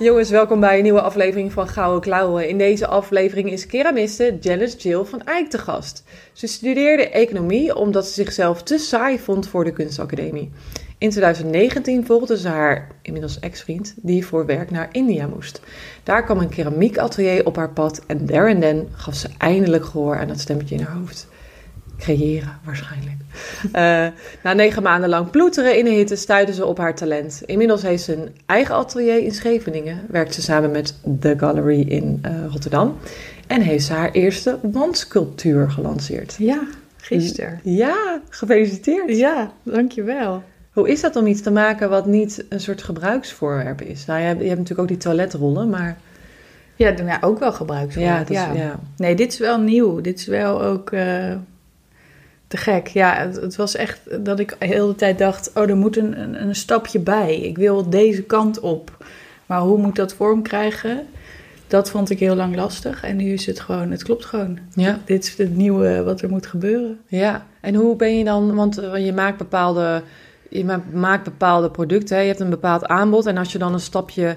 Jongens, welkom bij een nieuwe aflevering van Gouden Klauwen. In deze aflevering is keramiste Janice Jill van Eyck te gast. Ze studeerde economie omdat ze zichzelf te saai vond voor de kunstacademie. In 2019 volgde ze haar inmiddels ex-vriend, die voor werk naar India moest. Daar kwam een keramiekatelier op haar pad en there and then gaf ze eindelijk gehoor aan dat stemmetje in haar hoofd. Creëren, waarschijnlijk. Uh, na negen maanden lang ploeteren in de hitte stuitte ze op haar talent. Inmiddels heeft ze een eigen atelier in Scheveningen, werkt ze samen met The Gallery in uh, Rotterdam en heeft ze haar eerste wandsculptuur gelanceerd. Ja, gisteren. Ja, gefeliciteerd. Ja, dankjewel. Hoe is dat om iets te maken wat niet een soort gebruiksvoorwerp is? Nou, je hebt, je hebt natuurlijk ook die toiletrollen, maar... Ja, ja ook wel gebruiksvoorwerp. Ja, ja. Nee, dit is wel nieuw. Dit is wel ook uh, te gek. Ja, het, het, was echt dat ik heel de tijd dacht... oh, er moet een, een, een, stapje bij. Ik wil deze kant op. Maar hoe moet dat vorm krijgen? Dat vond ik heel lang lastig. En nu is het gewoon, het klopt gewoon. Ja. Dit is het nieuwe wat er moet gebeuren. Ja, en hoe ben je dan... want je maakt bepaalde je maakt bepaalde producten, hè? je hebt een bepaald aanbod. En als je dan een stapje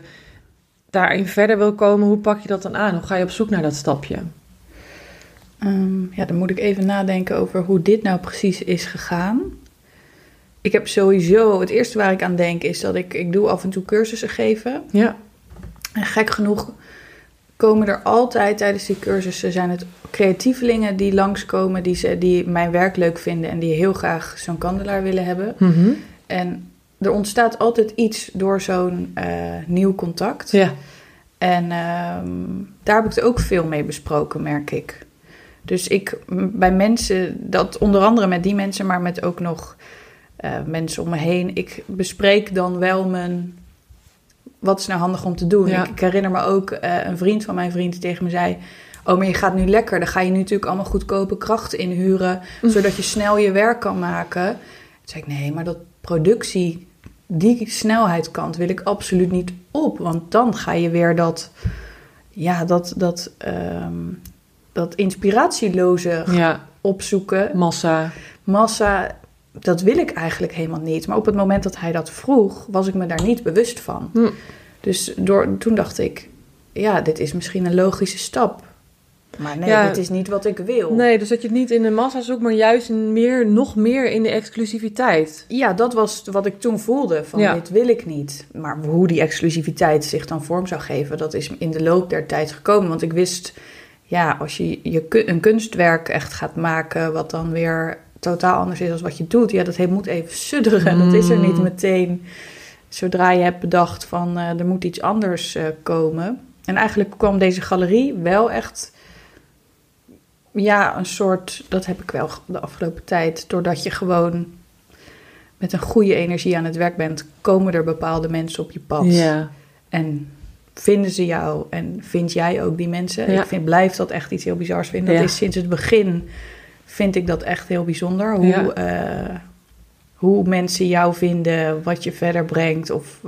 daarin verder wil komen, hoe pak je dat dan aan? Hoe ga je op zoek naar dat stapje? Um, ja, dan moet ik even nadenken over hoe dit nou precies is gegaan. Ik heb sowieso, het eerste waar ik aan denk is dat ik, ik doe af en toe cursussen geven. Ja. En gek genoeg komen er altijd tijdens die cursussen, zijn het creatievelingen die langskomen, die, ze, die mijn werk leuk vinden en die heel graag zo'n kandelaar willen hebben. Mm -hmm. En er ontstaat altijd iets door zo'n uh, nieuw contact. Ja. En uh, daar heb ik het ook veel mee besproken, merk ik. Dus ik bij mensen, dat onder andere met die mensen, maar met ook nog uh, mensen om me heen. Ik bespreek dan wel mijn wat is nou handig om te doen? Ja. Ik, ik, herinner me ook uh, een vriend van mijn vriend die tegen me zei: Oh, maar je gaat nu lekker. Dan ga je nu natuurlijk allemaal goedkope krachten inhuren, Mm. zodat je snel je werk kan maken. Toen zei ik: Nee, maar dat productie, die snelheidskant wil ik absoluut niet op. Want dan ga je weer dat, ja, dat, dat, um, dat inspiratieloze ja. opzoeken. Massa. Massa, dat wil ik eigenlijk helemaal niet. Maar op het moment dat hij dat vroeg, was ik me daar niet bewust van. Hm. Dus door, toen dacht ik, ja, dit is misschien een logische stap. Maar nee, Ja. dit is niet wat ik wil. Nee, dus dat je het niet in de massa zoekt, maar juist meer, nog meer in de exclusiviteit. Ja, dat was wat ik toen voelde. Van Ja. dit wil ik niet. Maar hoe die exclusiviteit zich dan vorm zou geven, dat is in de loop der tijd gekomen. Want ik wist, ja, als je, je een kunstwerk echt gaat maken, wat dan weer totaal anders is dan wat je doet, ja, dat he- moet even sudderen. Dat is er niet Mm. meteen zodra je hebt bedacht van eh, er moet iets anders eh, komen. En eigenlijk kwam deze galerie wel echt, ja, een soort, dat heb ik wel de afgelopen tijd, doordat je gewoon met een goede energie aan het werk bent, komen er bepaalde mensen op je pad. Ja. En vinden ze jou en vind jij ook die mensen? Ja. Ik vind, blijf dat echt iets heel bizars vinden. Dat Ja. is sinds het begin, vind ik dat echt heel bijzonder. Hoe, Ja. eh, hoe mensen jou vinden, wat je verder brengt of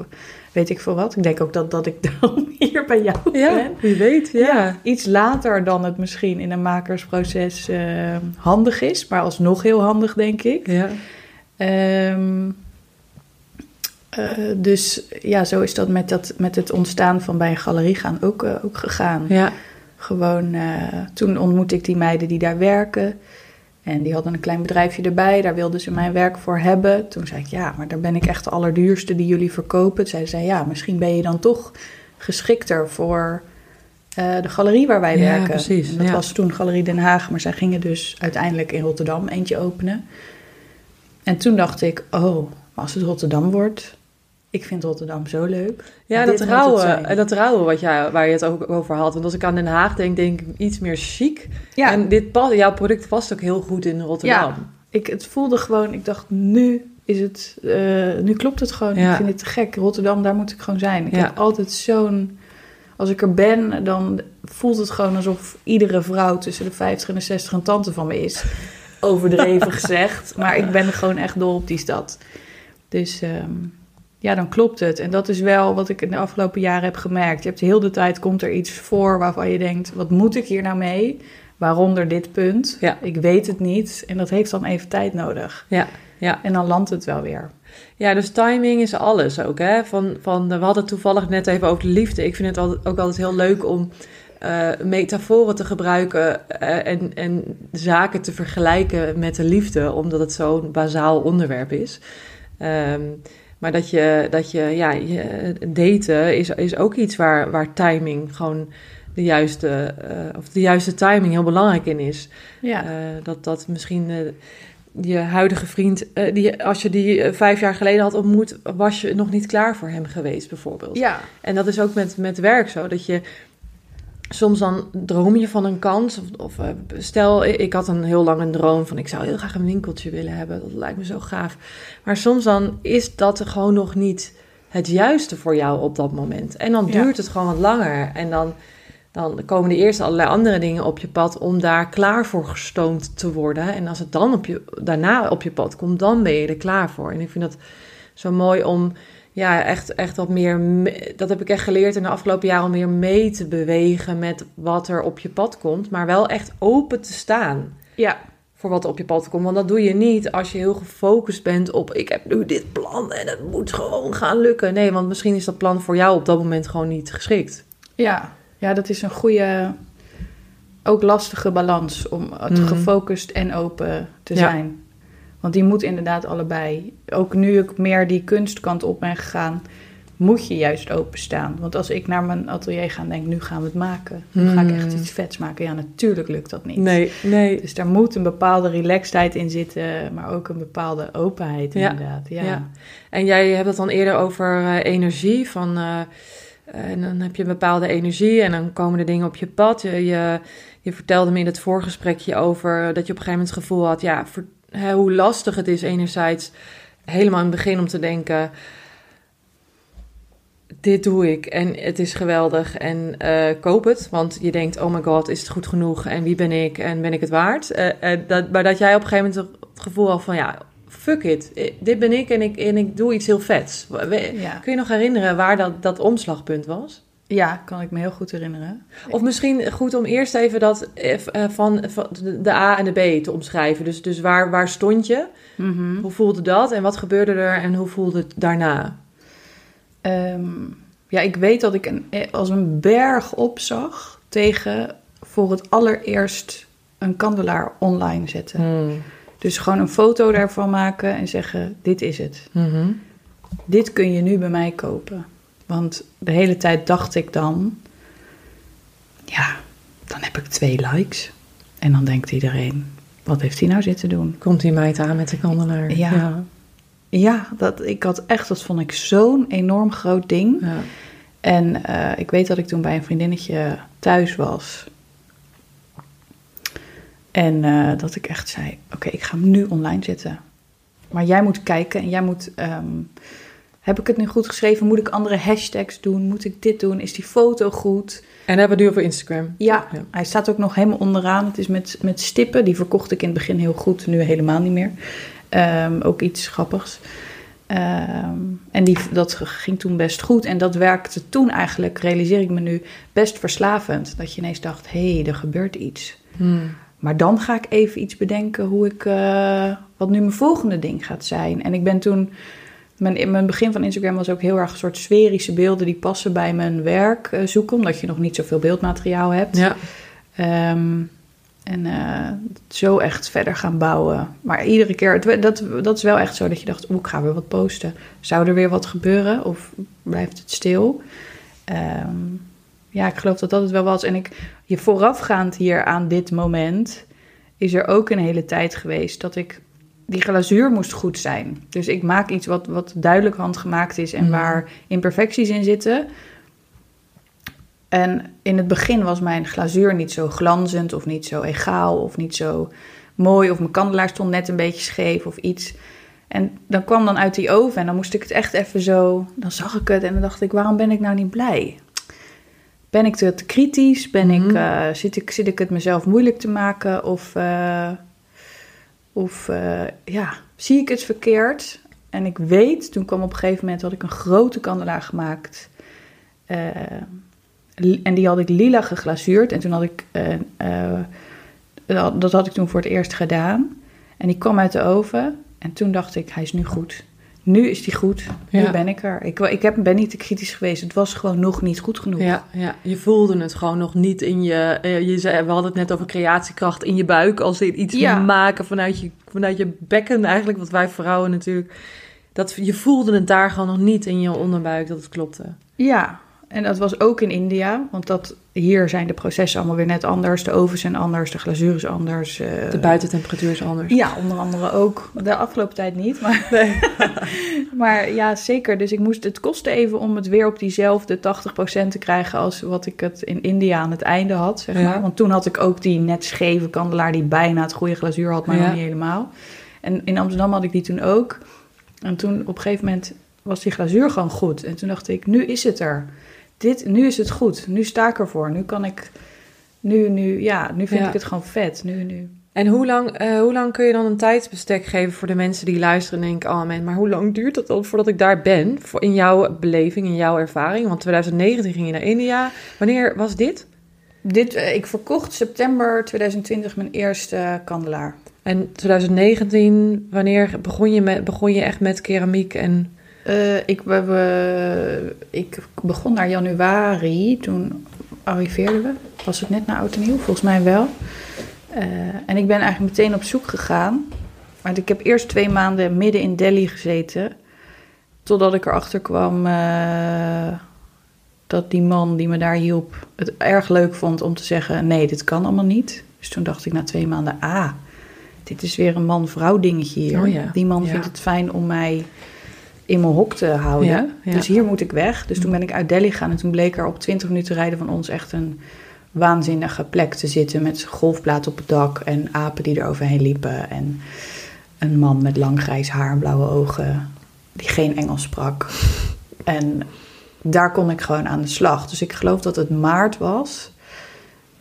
weet ik veel wat. Ik denk ook dat, dat ik dan hier bij jou Ja, ben. wie weet. Ja. Iets later dan het misschien in een makersproces eh, handig is, maar alsnog heel handig, denk ik. Ja. Ehm, eh, dus ja, zo is dat met, dat met het ontstaan van bij een galerie gaan ook, eh, ook gegaan. Ja. Gewoon, eh, toen ontmoette ik die meiden die daar werken. En die hadden een klein bedrijfje erbij, daar wilden ze mijn werk voor hebben. Toen zei ik, ja, maar daar ben ik echt de allerduurste die jullie verkopen. Zij, ja, misschien ben je dan toch geschikter voor de galerie waar wij Ja, werken. precies, En dat ja. was toen Galerie Den Haag, maar zij gingen dus uiteindelijk in Rotterdam eentje openen. En toen dacht ik, oh, maar als het Rotterdam wordt, ik vind Rotterdam zo leuk. Ja, dat moet het rouwen, zijn. en dat rouwen wat jij, waar je het ook over had. Want als ik aan Den Haag denk, denk ik iets meer chic. Ja, En dit pas, jouw product past ook heel goed in Rotterdam. ik, het voelde gewoon, ik dacht, nu is het, eh, nu klopt het gewoon. Ja. Ik vind het te gek. Rotterdam, daar moet ik gewoon zijn. Ik Ja. heb altijd zo'n, als ik er ben, dan voelt het gewoon alsof iedere vrouw tussen de 50 en de 60 een tante van me is. Overdreven gezegd. Maar ik ben gewoon echt dol op die stad. Dus ehm, ja, dan klopt het. En dat is wel wat ik in de afgelopen jaren heb gemerkt. Je hebt heel de tijd, komt er iets voor waarvan je denkt, wat moet ik hier nou mee? Waaronder dit punt. Ja. Ik weet het niet. En dat heeft dan even tijd nodig. Ja, ja. En dan landt het wel weer. Ja, dus timing is alles ook. Hè? Van, van, we hadden toevallig net even over de liefde. Ik vind het altijd, ook altijd heel leuk om eh, metaforen te gebruiken eh, en, en zaken te vergelijken met de liefde, omdat het zo'n bazaal onderwerp is. Ehm, maar dat je, dat je, ja, je, daten is, is ook iets waar, waar timing gewoon de juiste, eh, of de juiste timing heel belangrijk in is. Ja. Eh, dat, dat misschien eh, je huidige vriend, die, als je die vijf jaar geleden had ontmoet, was je nog niet klaar voor hem geweest, bijvoorbeeld. ja. En dat is ook met, met werk zo, dat je soms dan droom je van een kans. Of, of eh, stel, ik had een heel lang een droom van ik zou heel graag een winkeltje willen hebben. Dat lijkt me zo gaaf. Maar soms dan is dat gewoon nog niet het juiste voor jou op dat moment. En dan Ja. duurt het gewoon wat langer. En dan, dan komen er eerst allerlei andere dingen op je pad om daar klaar voor gestoomd te worden. En als het dan op je, daarna op je pad komt, dan ben je er klaar voor. En ik vind dat zo mooi om ja, echt, echt wat meer. me- Dat heb ik echt geleerd in de afgelopen jaren om meer mee te bewegen met wat er op je pad komt. Maar wel echt open te staan Ja. voor wat er op je pad komt. Want dat doe je niet als je heel gefocust bent op ik heb nu dit plan en het moet gewoon gaan lukken. Nee, want misschien is dat plan voor jou op dat moment gewoon niet geschikt. Ja. Ja, dat is een goede, ook lastige balans om Mhm. gefocust en open te Ja. zijn. Want die moet inderdaad allebei. Ook nu ik meer die kunstkant op ben gegaan, moet je juist openstaan. Want als ik naar mijn atelier ga en denk, nu gaan we het maken. Nu ga ik echt Hmm. iets vets maken. Ja, natuurlijk lukt dat niet. Nee, nee. Dus daar moet een bepaalde relaxedheid in zitten, maar ook een bepaalde openheid Ja, inderdaad. Ja. ja. En jij hebt het dan eerder over eh, energie. Van, eh, en dan heb je een bepaalde energie en dan komen er dingen op je pad. Je, je, je vertelde me in het voorgesprekje over dat je op een gegeven moment het gevoel had... Ja, hè, hoe lastig het is enerzijds helemaal in het begin om te denken... Dit doe ik en het is geweldig en eh, koop het. Want je denkt, oh my god, is het goed genoeg? En wie ben ik en ben ik het waard? Eh, eh, dat, maar dat jij op een gegeven moment het gevoel had van... ja, fuck it, dit ben ik en ik, en ik doe iets heel vets. Kun je nog herinneren waar dat, dat omslagpunt was? Ja, kan ik me heel goed herinneren. Of misschien goed om eerst even dat eh, eh, van, van de de A en de B te omschrijven. Dus, dus waar, waar stond je? Mhm. Hoe voelde dat? En wat gebeurde er? En hoe voelde het daarna? Ehm, ja, ik weet dat ik een, eh, als een berg opzag tegen voor het allereerst een kandelaar online zetten. Hmm. Dus gewoon een foto daarvan maken en zeggen: Dit is het. Mhm. Dit kun je nu bij mij kopen. Want de hele tijd dacht ik dan: Ja, dan heb ik twee likes. En dan denkt iedereen: Wat heeft hij nou zitten doen? Komt die meid aan met de kandelaar? Ja. ja. Ja, dat, ik had echt, dat vond ik zo'n enorm groot ding. Ja. En eh, ik weet dat ik toen bij een vriendinnetje thuis was. En eh, dat ik echt zei: Oké, ik ga hem nu online zetten. Maar jij moet kijken en jij moet. ehm, heb ik het nu goed geschreven? Moet ik andere hashtags doen? Moet ik dit doen? Is die foto goed? En hebben we het nu over Instagram? Ja, Ja. hij staat ook nog helemaal onderaan. Het is met, met stippen. Die verkocht ik in het begin heel goed, nu helemaal niet meer. Ehm, ook iets grappigs. Ehm, en die, dat ging toen best goed. En dat werkte toen eigenlijk, realiseer ik me nu, best verslavend. Dat je ineens dacht, hé, hey, er gebeurt iets. Hmm. Maar dan ga ik even iets bedenken hoe ik, eh, wat nu mijn volgende ding gaat zijn. En ik ben toen, mijn, in mijn begin van Instagram was ook heel erg een soort sferische beelden die passen bij mijn werk eh, zoeken. Omdat je nog niet zoveel beeldmateriaal hebt. Ja. Ehm, en eh, zo echt verder gaan bouwen. Maar iedere keer, dat, dat is wel echt zo dat je dacht, oeh, ik ga weer wat posten. Zou er weer wat gebeuren of blijft het stil? Ehm, ja, ik geloof dat dat het wel was. En ik, je voorafgaand hier aan dit moment is er ook een hele tijd geweest dat ik die glazuur moest goed zijn. Dus ik maak iets wat, wat duidelijk handgemaakt is en Mhm. waar imperfecties in zitten. En in het begin was mijn glazuur niet zo glanzend of niet zo egaal of niet zo mooi. Of mijn kandelaar stond net een beetje scheef of iets. En dan kwam dan uit die oven en dan moest ik het echt even zo... Dan zag ik het en dan dacht ik, waarom ben ik nou niet blij? Ben ik te, te kritisch? Ben ik, Mhm. eh, zit, ik, zit ik het mezelf moeilijk te maken? Of, eh, of eh, ja, zie ik het verkeerd? En ik weet, toen kwam op een gegeven moment... had ik een grote kandelaar gemaakt... Eh, en die had ik lila geglazuurd. En toen had ik... eh, dat had ik toen voor het eerst gedaan. En die kwam uit de oven. En toen dacht ik, hij is nu goed. Nu is die goed. Nu Ja. ben ik er. Ik, ik heb, ben niet te kritisch geweest. Het was gewoon nog niet goed genoeg. Ja, ja, je voelde het gewoon nog niet in je, eh, je zei, we hadden het net over creatiekracht in je buik, als in iets Ja. maken vanuit je, vanuit je bekken eigenlijk, wat wij vrouwen natuurlijk, dat je voelde het daar gewoon nog niet in je onderbuik dat het klopte. Ja, en dat was ook in India. Want dat, hier zijn de processen allemaal weer net anders. De ovens zijn anders, de glazuur is anders. eh, De buitentemperatuur is anders. Ja, onder andere ook. De afgelopen tijd niet, maar, maar ja, zeker. Dus ik moest, het kostte even om het weer op diezelfde 80% te krijgen als wat ik het in India aan het einde had, zeg Ja. maar. Want toen had ik ook die net scheve kandelaar die bijna het goede glazuur had, maar Ja. nog niet helemaal. En in Amsterdam had ik die toen ook. En toen op een gegeven moment was die glazuur gewoon goed. En toen dacht ik, nu is het er. Dit, nu is het goed. Nu sta ik ervoor. Nu kan ik, nu, nu, ja, nu vind Ja. ik het gewoon vet. Nu, nu. En hoe lang, eh, hoe lang kun je dan een tijdsbestek geven voor de mensen die luisteren en denken, oh man, maar hoe lang duurt het dan voordat ik daar ben? Voor in jouw beleving, in jouw ervaring? Want 2019 ging je naar India. Wanneer was dit? Dit, eh, ik verkocht september 2020 mijn eerste kandelaar. En 2019, wanneer begon je, met, begon je echt met keramiek en... Eh, ik, we, we- ik begon naar januari, toen arriveerden we. Was het net na Oud en Nieuw? Volgens mij wel. Eh, en ik ben eigenlijk meteen op zoek gegaan. Maar ik heb eerst twee maanden midden in Delhi gezeten. Totdat ik erachter kwam eh, dat die man die me daar hielp het erg leuk vond om te zeggen: nee, dit kan allemaal niet. Dus toen dacht ik na twee maanden: ah, dit is weer een man-vrouw dingetje hier. Oh ja, Die man ja. vindt het fijn om mij in mijn hok te houden. Ja, ja. Dus hier moet ik weg. Dus toen ben ik uit Delhi gegaan en toen bleek er op 20 minuten rijden van ons echt een waanzinnige plek te zitten met golfplaat op het dak en apen die er overheen liepen en een man met lang grijs haar en blauwe ogen die geen Engels sprak. En daar kon ik gewoon aan de slag. Dus ik geloof dat het maart was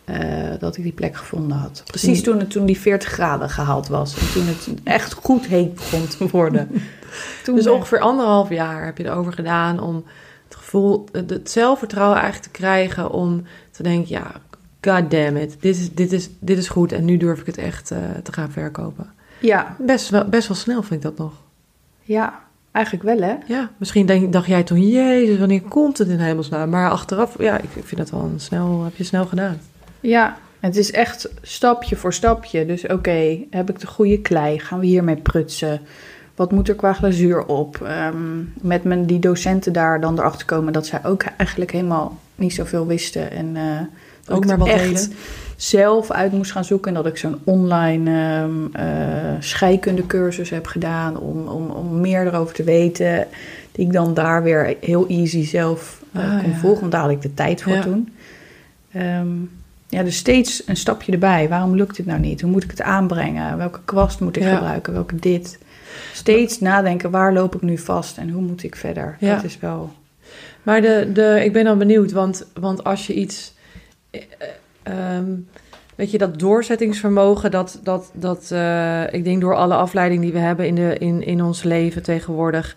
eh, dat ik die plek gevonden had. Precies toen, het, toen die 40 graden gehaald was. En toen het echt goed heet begon te worden. Toen Dus ongeveer anderhalf jaar heb je erover gedaan om het gevoel, het zelfvertrouwen eigenlijk te krijgen om te denken, ja, god damn it, dit is, dit is, dit is goed en nu durf ik het echt eh, te gaan verkopen. Ja, Best wel, best wel snel vind ik dat nog. ja, eigenlijk wel hè. Ja, misschien denk, dacht jij toen, jezus, wanneer komt het in hemelsnaam? Maar achteraf, ja, ik, ik vind dat wel een snel, heb je snel gedaan. Ja, het is echt stapje voor stapje. Dus oké, heb ik de goede klei? Gaan we hiermee prutsen? Wat moet er qua glazuur op? Ehm, met mijn, die docenten daar dan erachter komen dat zij ook eigenlijk helemaal niet zoveel wisten. En eh, dat Ook ik maar wat echt deden. zelf uit moest gaan zoeken. En dat ik zo'n online ehm eh, scheikundecursus heb gedaan om, om, om meer erover te weten. Die ik dan daar weer heel easy zelf eh, Ah, kon ja. volgen. Want daar had ik de tijd voor Ja. toen. Ehm, ja, dus steeds een stapje erbij. Waarom lukt dit nou niet? Hoe moet ik het aanbrengen? Welke kwast moet ik Ja. gebruiken? Welke dit? Steeds nadenken, waar loop ik nu vast en hoe moet ik verder? Ja. Dat is wel... Maar de, de, ik ben dan benieuwd, want, want als je iets. eh, eh, ehm, weet je, dat doorzettingsvermogen, dat, dat, dat eh, ik denk door alle afleiding die we hebben in, de, in, in ons leven tegenwoordig.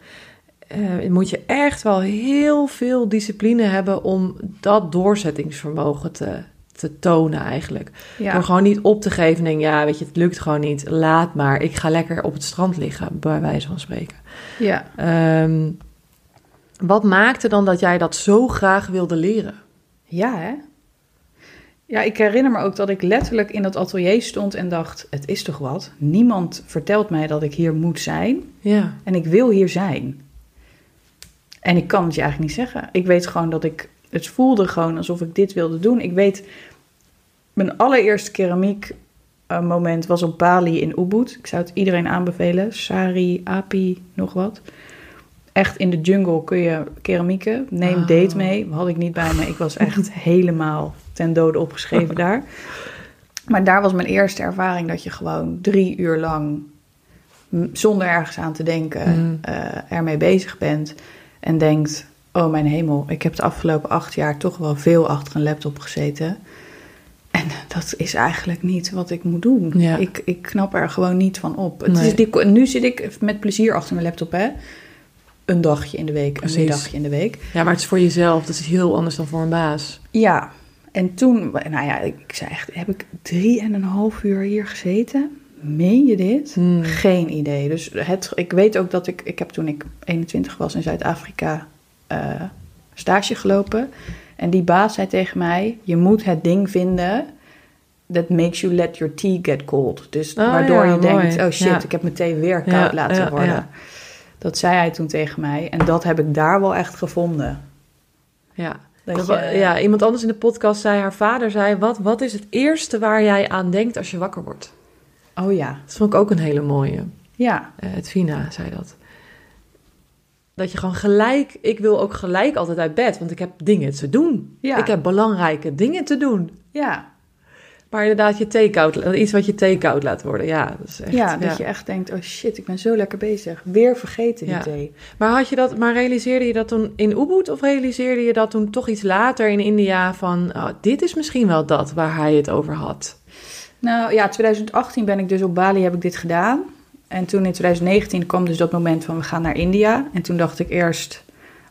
moet je echt wel heel veel discipline hebben om dat doorzettingsvermogen te, te tonen eigenlijk. Ja, Door gewoon niet op te geven en denk, ja, weet je, het lukt gewoon niet. Laat maar, ik ga lekker op het strand liggen, bij wijze van spreken. ja. Ehm, wat maakte dan dat jij dat zo graag wilde leren? ja hè? Ja, ik herinner me ook dat ik letterlijk in dat atelier stond en dacht... het is toch wat? Niemand vertelt mij dat ik hier moet zijn. Ja, En ik wil hier zijn. En ik kan het je eigenlijk niet zeggen. Ik weet gewoon dat ik... Het voelde gewoon alsof ik dit wilde doen. Ik weet... Mijn allereerste keramiek eh, moment was op Bali in Ubud. Ik zou het iedereen aanbevelen. Sari, Api, nog wat. Echt in de jungle kun je keramieken. Neem Oh. date mee. Had ik niet bij me. Ik was echt helemaal ten dode opgeschreven daar. Maar daar was mijn eerste ervaring dat je gewoon drie uur lang zonder ergens aan te denken Mm. eh, ermee bezig bent en denkt: Oh mijn hemel, ik heb de afgelopen acht jaar toch wel veel achter een laptop gezeten. En dat is eigenlijk niet wat ik moet doen. Ja. Ik, ik knap er gewoon niet van op. Het Nee. is die, nu zit ik met plezier achter mijn laptop, hè? Een dagje in de week, Precies. een middagje in de week. Ja, maar het is voor jezelf. Dat is heel anders dan voor een baas. Ja, en toen, nou ja, ik zei echt, heb ik drie en een half uur hier gezeten? Meen je dit? Hmm. Geen idee. Dus het, ik weet ook dat ik, ik heb toen ik 21 was in Zuid-Afrika eh, stage gelopen. En die baas zei tegen mij, je moet het ding vinden that makes you let your tea get cold. Dus Oh, waardoor ja, je denkt, oh shit, Ja. ik heb mijn thee weer koud Ja, laten worden. Dat zei hij toen tegen mij. En dat heb ik daar wel echt gevonden. Ja. Dat Dat je- ja, iemand anders in de podcast zei, haar vader zei, wat, wat is het eerste waar jij aan denkt als je wakker wordt? Oh ja, Dat vond ik ook een hele mooie. ja. Eh het Vina zei dat. Dat je gewoon gelijk, ik wil ook gelijk altijd uit bed, want ik heb dingen te doen. Ja. Ik heb belangrijke dingen te doen. Ja, Maar inderdaad, je thee koud, iets wat je thee koud laat worden. Ja, dat is echt. ja, dat je echt denkt, oh shit, ik ben zo lekker bezig. Weer vergeten die Ja. thee. Maar had je dat, maar realiseerde je dat toen in Ubud of realiseerde je dat toen toch iets later in India van, oh, dit is misschien wel dat waar hij het over had? Nou ja, 2018 ben ik dus op Bali, heb ik dit gedaan. En toen in 2019 kwam dus dat moment van we gaan naar India. En toen dacht ik eerst,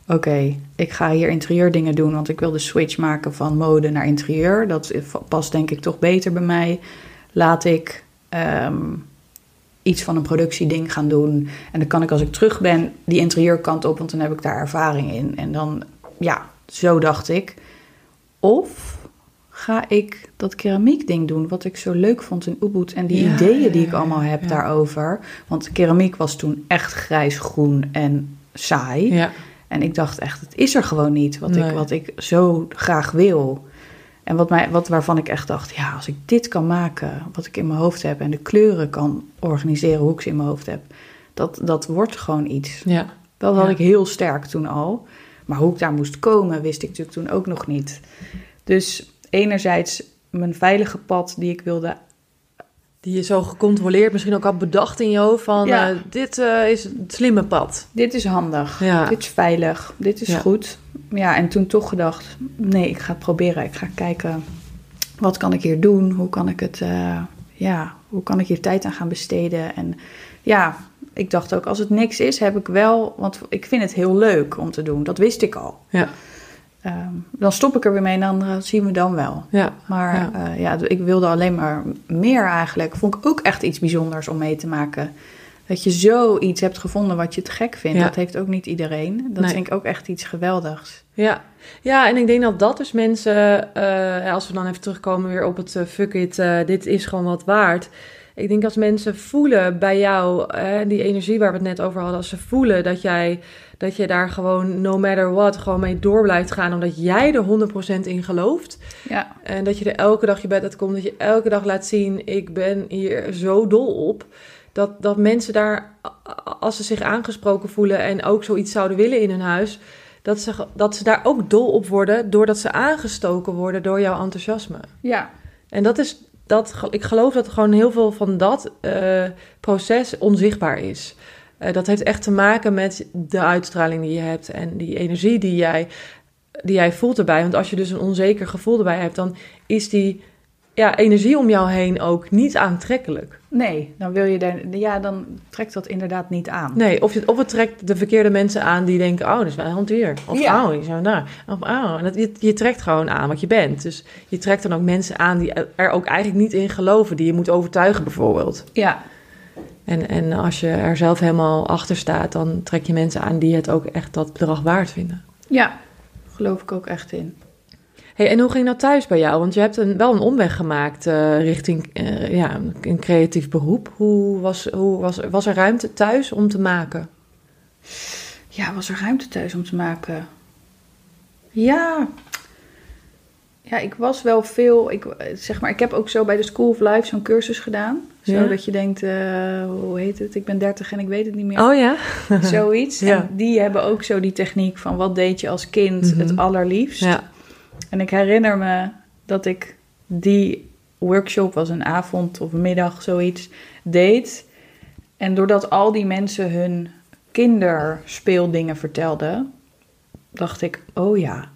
oké, ik ga hier interieurdingen doen. Want ik wil de switch maken van mode naar interieur. Dat past denk ik toch beter bij mij. Laat ik ehm, iets van een productieding gaan doen. En dan kan ik als ik terug ben die interieurkant op, want dan heb ik daar ervaring in. En dan, ja, zo dacht ik. Of ga ik dat keramiek ding doen, wat ik zo leuk vond in Ubud. En die Ja, ideeën die ik allemaal heb daarover. Want keramiek was toen echt grijs-groen en saai. Ja, En ik dacht echt, het is er gewoon niet wat, Nee. ik, wat ik zo graag wil. En wat mij, wat, waarvan ik echt dacht, ja, als ik dit kan maken, wat ik in mijn hoofd heb... en de kleuren kan organiseren hoe ik ze in mijn hoofd heb... dat, dat wordt gewoon iets. ja. Dat had Ja. ik heel sterk toen al. Maar hoe ik daar moest komen, wist ik natuurlijk toen ook nog niet. Dus enerzijds mijn veilige pad die ik wilde... Die je zo gecontroleerd misschien ook had bedacht in je hoofd van, Ja. eh, dit eh, is het slimme pad. Dit is handig, Ja. dit is veilig, dit is Ja. goed. Ja, en toen toch gedacht, nee, ik ga het proberen. Ik ga kijken, wat kan ik hier doen? Hoe kan ik het, eh, ja, hoe kan ik hier tijd aan gaan besteden? En ja, ik dacht ook, als het niks is, heb ik wel... Want ik vind het heel leuk om te doen, dat wist ik al. Ja, Ehm, dan stop ik er weer mee en dan eh, zien we dan wel. ja. Maar Ja. ja. ja, ik wilde alleen maar meer eigenlijk. Vond ik ook echt iets bijzonders om mee te maken. Dat je zoiets hebt gevonden wat je te gek vindt. Ja. Dat heeft ook niet iedereen. Dat Nee. vind ik ook echt iets geweldigs. Ja. ja, en ik denk dat dat dus mensen, eh, als we dan even terugkomen weer op het eh, fuck it, eh, dit is gewoon wat waard. Ik denk als mensen voelen bij jou, eh, die energie waar we het net over hadden, als ze voelen dat jij, dat je daar gewoon no matter what gewoon mee door blijft gaan, omdat jij er 100% in gelooft. Ja, En dat je er elke dag je bed uit komt, dat je elke dag laat zien, ik ben hier zo dol op. Dat, dat mensen daar, als ze zich aangesproken voelen en ook zoiets zouden willen in hun huis, dat ze, dat ze daar ook dol op worden, doordat ze aangestoken worden door jouw enthousiasme. ja, En dat is, dat, ik geloof dat gewoon heel veel van dat eh, proces onzichtbaar is. Eh, dat heeft echt te maken met de uitstraling die je hebt en die energie die jij, die jij voelt erbij. Want als je dus een onzeker gevoel erbij hebt, dan is die ja, energie om jou heen ook niet aantrekkelijk. nee, dan wil je daar, ja, dan trekt dat inderdaad niet aan. Nee, of, je, of het trekt de verkeerde mensen aan die denken, oh, dat is wel een hand hier. Of Ja. oh, die zijn daar. Of oh, en dat, je, je trekt gewoon aan wat je bent. Dus je trekt dan ook mensen aan die er ook eigenlijk niet in geloven, die je moet overtuigen bijvoorbeeld. Ja, En, en als je er zelf helemaal achter staat, dan trek je mensen aan die het ook echt dat bedrag waard vinden. ja, geloof ik ook echt in. Hey, en hoe ging dat thuis bij jou? Want je hebt een, wel een omweg gemaakt eh, richting eh, ja, een, een creatief beroep. Hoe was, hoe was, was er ruimte thuis om te maken? Ja, was er ruimte thuis om te maken? Ja. Ja, ik was wel veel. Ik, zeg maar, ik heb ook zo bij de School of Life zo'n cursus gedaan. Ja. Zodat je denkt, eh, hoe heet het? Ik ben 30 en ik weet het niet meer. Oh ja? Zoiets. Ja. En die hebben ook zo die techniek van wat deed je als kind Mhm. het allerliefst. Ja. En ik herinner me dat ik die workshop, was een avond of een middag, zoiets, deed. En doordat al die mensen hun kinderspeeldingen vertelden, dacht ik, oh ja,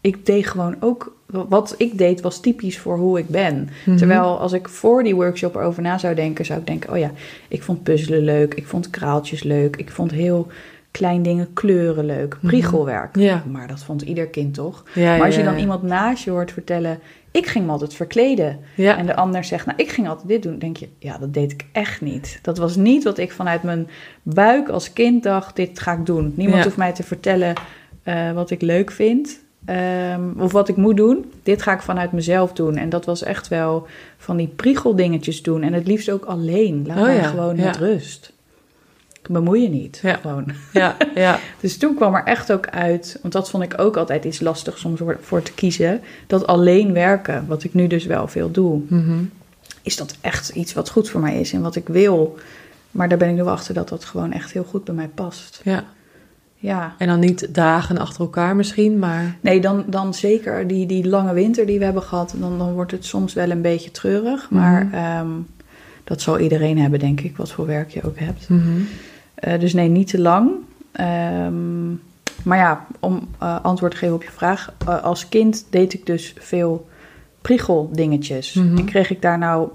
ik deed gewoon ook. Wat ik deed was typisch voor hoe ik ben. Mhm. Terwijl als ik voor die workshop erover na zou denken, zou ik denken: oh ja, ik vond puzzelen leuk, ik vond kraaltjes leuk, ik vond heel klein dingen kleuren leuk, priegelwerk. Ja. Maar dat vond ieder kind toch? Ja, maar als je dan ja. iemand naast je hoort vertellen: ik ging me altijd verkleden. Ja. En de ander zegt, nou, ik ging altijd dit doen. denk je, ja, dat deed ik echt niet. Dat was niet wat ik vanuit mijn buik als kind dacht, dit ga ik doen. Niemand hoeft mij te vertellen eh, wat ik leuk vind. Ehm, of wat ik moet doen. Dit ga ik vanuit mezelf doen. En dat was echt wel van die priegeldingetjes doen. En het liefst ook alleen. Laat Oh mij ja, gewoon ja. met rust. Bemoei je niet. Ja. Gewoon. Ja, ja. Dus toen kwam er echt ook uit, want dat vond ik ook altijd iets lastig soms voor, te kiezen. Dat alleen werken, wat ik nu dus wel veel doe, Mhm. is dat echt iets wat goed voor mij is en wat ik wil. Maar daar ben ik nu achter dat dat gewoon echt heel goed bij mij past. ja. Ja. En dan niet dagen achter elkaar misschien, maar... Nee, dan, dan zeker die, die lange winter die we hebben gehad, dan, dan wordt het soms wel een beetje treurig. Maar Mhm. ehm, dat zal iedereen hebben, denk ik, wat voor werk je ook hebt. Mhm. Eh, dus nee, niet te lang. Ehm, maar ja, om eh, antwoord te geven op je vraag. eh, als kind deed ik dus veel priegeldingetjes. Mhm. En kreeg ik daar nou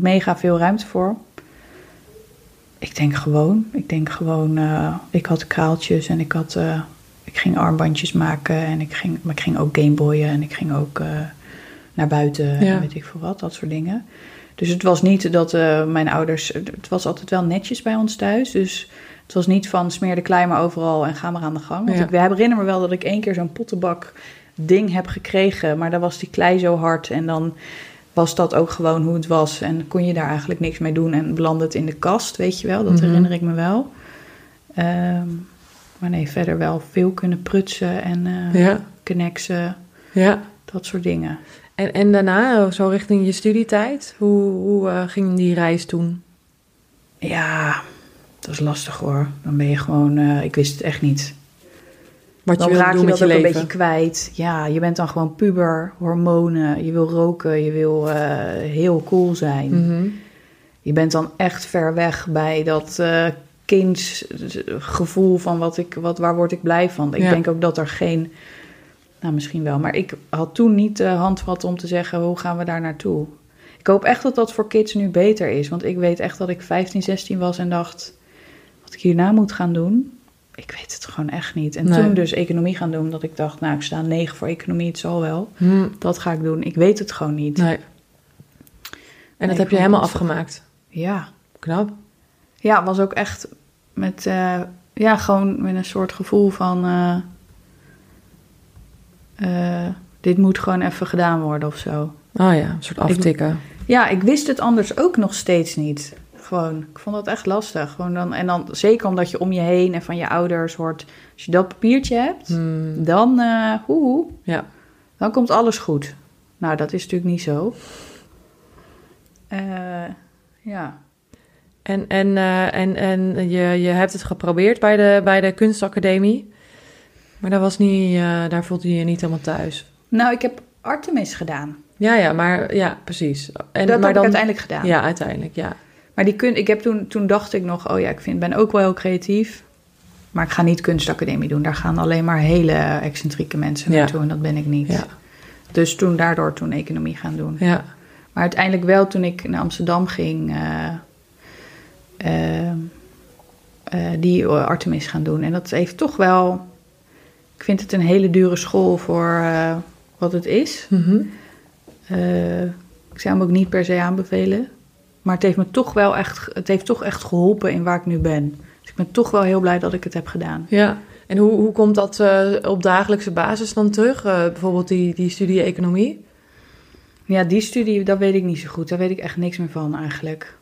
mega veel ruimte voor? Ik denk gewoon. Ik denk gewoon, eh, ik had kraaltjes en ik had... eh, ik ging armbandjes maken en ik ging, maar ik ging ook gameboyen en ik ging ook eh, naar buiten Ja. en weet ik veel wat, dat soort dingen. Dus het was niet dat mijn ouders, het was altijd wel netjes bij ons thuis. Dus het was niet van smeer de klei maar overal en ga maar aan de gang. Want Ja. ik herinner me wel dat ik één keer zo'n pottenbak ding heb gekregen, maar daar was die klei zo hard en dan was dat ook gewoon hoe het was. En kon je daar eigenlijk niks mee doen en belandde het in de kast, weet je wel. Dat Mhm. herinner ik me wel. Ehm, maar nee, verder wel veel kunnen prutsen en eh Ja, kneksen, ja. dat soort dingen. En, en daarna, zo richting je studietijd, hoe, hoe eh, ging die reis toen? Ja, dat is lastig hoor. Dan ben je gewoon, eh, ik wist het echt niet. Wat dan je raak doen je met dat je ook een leven? beetje kwijt. Ja, je bent dan gewoon puber, hormonen, je wil roken, je wil eh, heel cool zijn. Mhm. Je bent dan echt ver weg bij dat eh kindsgevoel van wat ik, wat, waar word ik blij van. Ik Ja. denk ook dat er geen, nou misschien wel, maar ik had toen niet de handvat om te zeggen hoe gaan we daar naartoe. Ik hoop echt dat dat voor kids nu beter is, want ik weet echt dat ik 15, 16 was en dacht, wat ik hierna moet gaan doen, ik weet het gewoon echt niet. En Nee. toen dus economie gaan doen, dat ik dacht, nou ik sta 9 voor economie, het zal wel. Hm, Dat ga ik doen. Ik weet het gewoon niet. nee. En dat heb je helemaal afgemaakt. Ja. Knap. Ja, was ook echt met, eh, ja, gewoon met een soort gevoel van, eh, eh, dit moet gewoon even gedaan worden of zo. Oh ja, een soort aftikken. Ja, ik wist het anders ook nog steeds niet. Gewoon, ik vond dat echt lastig. Gewoon dan, en dan zeker omdat je om je heen en van je ouders hoort, als je dat papiertje hebt, Hm, dan, hoe, ja. dan komt alles goed. Nou, dat is natuurlijk niet zo. Eh, ja. En, en, eh, en, en je, je hebt het geprobeerd bij de, bij de kunstacademie. Maar dat was niet, daar voelde je je niet helemaal thuis. Nou, ik heb Artemis gedaan. Ja, ja, maar ja, precies. En, dat maar heb ik uiteindelijk gedaan. Ja, uiteindelijk, ja. Maar die kun, ik heb toen, toen dacht ik nog, oh ja, ik vind, ben ook wel heel creatief. Maar ik ga niet kunstacademie doen. Daar gaan alleen maar hele excentrieke mensen Ja. naartoe en dat ben ik niet. Ja, Dus toen daardoor toen economie gaan doen. ja. Maar uiteindelijk wel toen ik naar Amsterdam ging, eh, eh, eh, die Artemis gaan doen. En dat heeft toch wel, ik vind het een hele dure school voor wat het is. Mhm. Ik zou hem ook niet per se aanbevelen. Maar het heeft me toch wel echt, het heeft toch echt geholpen in waar ik nu ben. Dus ik ben toch wel heel blij dat ik het heb gedaan. Ja, en hoe, hoe komt dat eh, op dagelijkse basis dan terug? Eh, bijvoorbeeld die, die studie economie? Ja, die studie, dat weet ik niet zo goed. Daar weet ik echt niks meer van eigenlijk.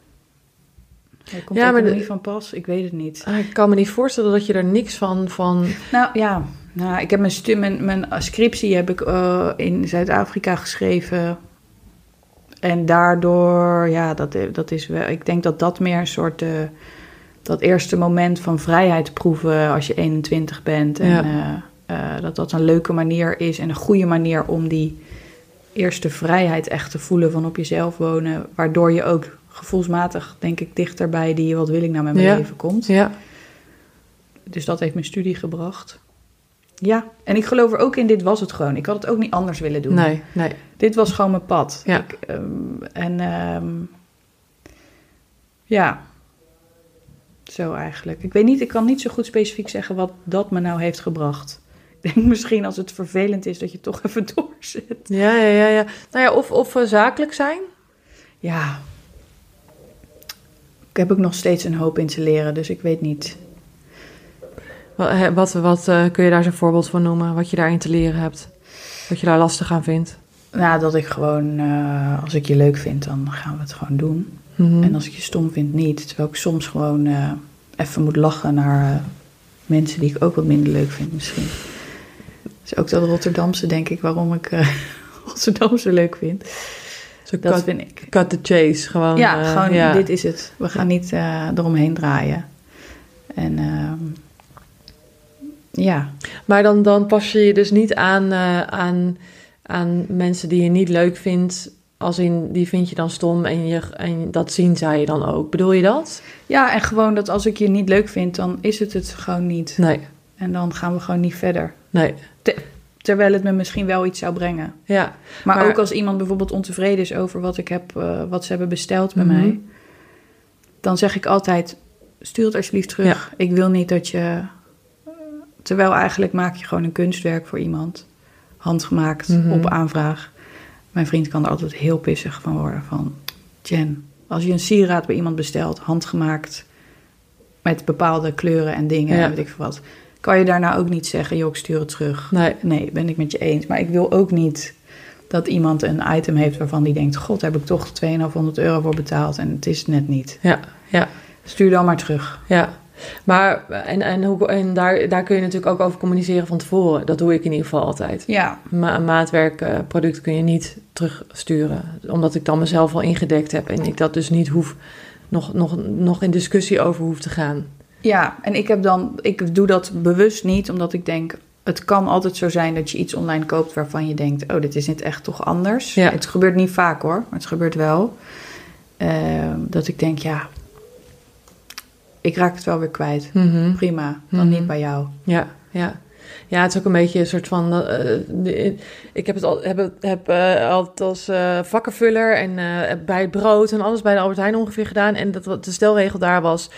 Er komt Ja, maar de- van pas? Ik weet het niet. Ah, ik kan me niet voorstellen dat je er niks van... van... Nou ja, nou, ik heb mijn, stu- mijn, mijn scriptie heb ik eh, in Zuid-Afrika geschreven. En daardoor, ja, dat, dat is wel. Ik denk dat dat meer een soort. eh, dat eerste moment van vrijheid proeven als je 21 bent. En Ja. eh, eh, dat dat een leuke manier is en een goede manier om die eerste vrijheid echt te voelen van op jezelf wonen. Waardoor je ook gevoelsmatig, denk ik, dichterbij die wat wil ik nou met mijn Ja. leven komt. Ja. Dus dat heeft mijn studie gebracht. Ja, en ik geloof er ook in, dit was het gewoon. Ik had het ook niet anders willen doen. Nee, nee. Dit was gewoon mijn pad. Ja. Ik, ehm, en ehm, ja, zo eigenlijk. Ik weet niet, ik kan niet zo goed specifiek zeggen wat dat me nou heeft gebracht. Ik denk misschien als het vervelend is dat je toch even doorzet. Ja, ja, ja. ja. Nou ja, of, of eh, zakelijk zijn. Ja. Ik heb ook nog steeds een hoop in te leren, dus ik weet niet. Wat, wat, wat eh, kun je daar zo'n voorbeeld van noemen? Wat je daarin te leren hebt? Wat je daar lastig aan vindt? Nou, dat ik gewoon, eh, als ik je leuk vind, dan gaan we het gewoon doen. Mhm. En als ik je stom vind, niet. Terwijl ik soms gewoon eh, even moet lachen naar mensen die ik ook wat minder leuk vind misschien. Dus ook dat Rotterdamse, denk ik, waarom ik eh Rotterdamse leuk vind. Zo Dat cut, vind ik. cut the chase. Gewoon, ja, gewoon ja. dit is het. We gaan niet eromheen draaien. En ehm, ja, Maar dan, dan pas je je dus niet aan, eh, aan, aan mensen die je niet leuk vindt. Als in, die vind je dan stom en, je, en dat zien zij dan ook. Bedoel je dat? ja, en gewoon dat als ik je niet leuk vind, dan is het het gewoon niet. Nee, En dan gaan we gewoon niet verder. nee. Terwijl het me misschien wel iets zou brengen. Ja, Maar, Maar- ook als iemand bijvoorbeeld ontevreden is over wat ik heb, eh, wat ze hebben besteld bij Mhm. mij, dan zeg ik altijd: stuur het alsjeblieft terug. Ik wil niet dat je. Terwijl eigenlijk maak je gewoon een kunstwerk voor iemand, handgemaakt Mhm. op aanvraag. Mijn vriend kan er altijd heel pissig van worden. Van Jen, als je een sieraad bij iemand bestelt, handgemaakt met bepaalde kleuren en dingen, Ja. en weet ik veel wat, kan je daarna ook niet zeggen: joh, ik stuur het terug. nee. Nee, ben ik met je eens. Maar ik wil ook niet dat iemand een item heeft waarvan die denkt: God, heb ik toch 2,500 euro voor betaald en het is net niet. Ja, ja. Stuur dan maar terug. Ja, maar en, en, hoe, en daar, daar kun je natuurlijk ook over communiceren van tevoren. Dat doe ik in ieder geval altijd. Ja, Ma maatwerkproduct kun je niet terugsturen, omdat ik dan mezelf al ingedekt heb en ik dat dus niet hoef, nog, nog, nog in discussie over hoef te gaan. ja. En ik heb dan, ik doe dat bewust niet, omdat ik denk. Het kan altijd zo zijn dat je iets online koopt waarvan je denkt: oh, dit is niet echt toch anders. Ja. Het gebeurt niet vaak hoor, maar het gebeurt wel. Ehm, dat ik denk: ja, ik raak het wel weer kwijt. Mhm. Prima, dan Mhm. niet bij jou. Ja, ja. Ja, het is ook een beetje een soort van. eh, de- ik heb het al, heb, heb, eh, altijd als eh, vakkenvuller en bij het brood en alles bij de Albert Heijn ongeveer gedaan. En dat, de stelregel daar was: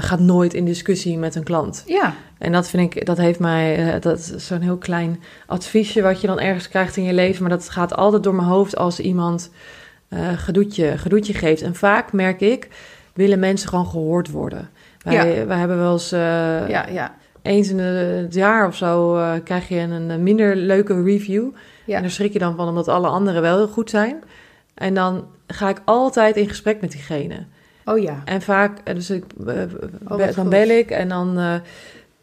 gaat nooit in discussie met een klant. Ja, En dat vind ik, dat heeft mij, dat is zo'n heel klein adviesje wat je dan ergens krijgt in je leven. Maar dat gaat altijd door mijn hoofd als iemand gedoetje, gedoetje geeft. En vaak merk ik, willen mensen gewoon gehoord worden. Wij, wij hebben wel eens, eh, ja, ja. eens in het jaar of zo, eh, krijg je een, een minder leuke review. Ja. En daar schrik je dan van, omdat alle anderen wel heel goed zijn. En dan ga ik altijd in gesprek met diegene. Oh ja. En vaak, eh, dus ik, be- wat dan bel ik en dan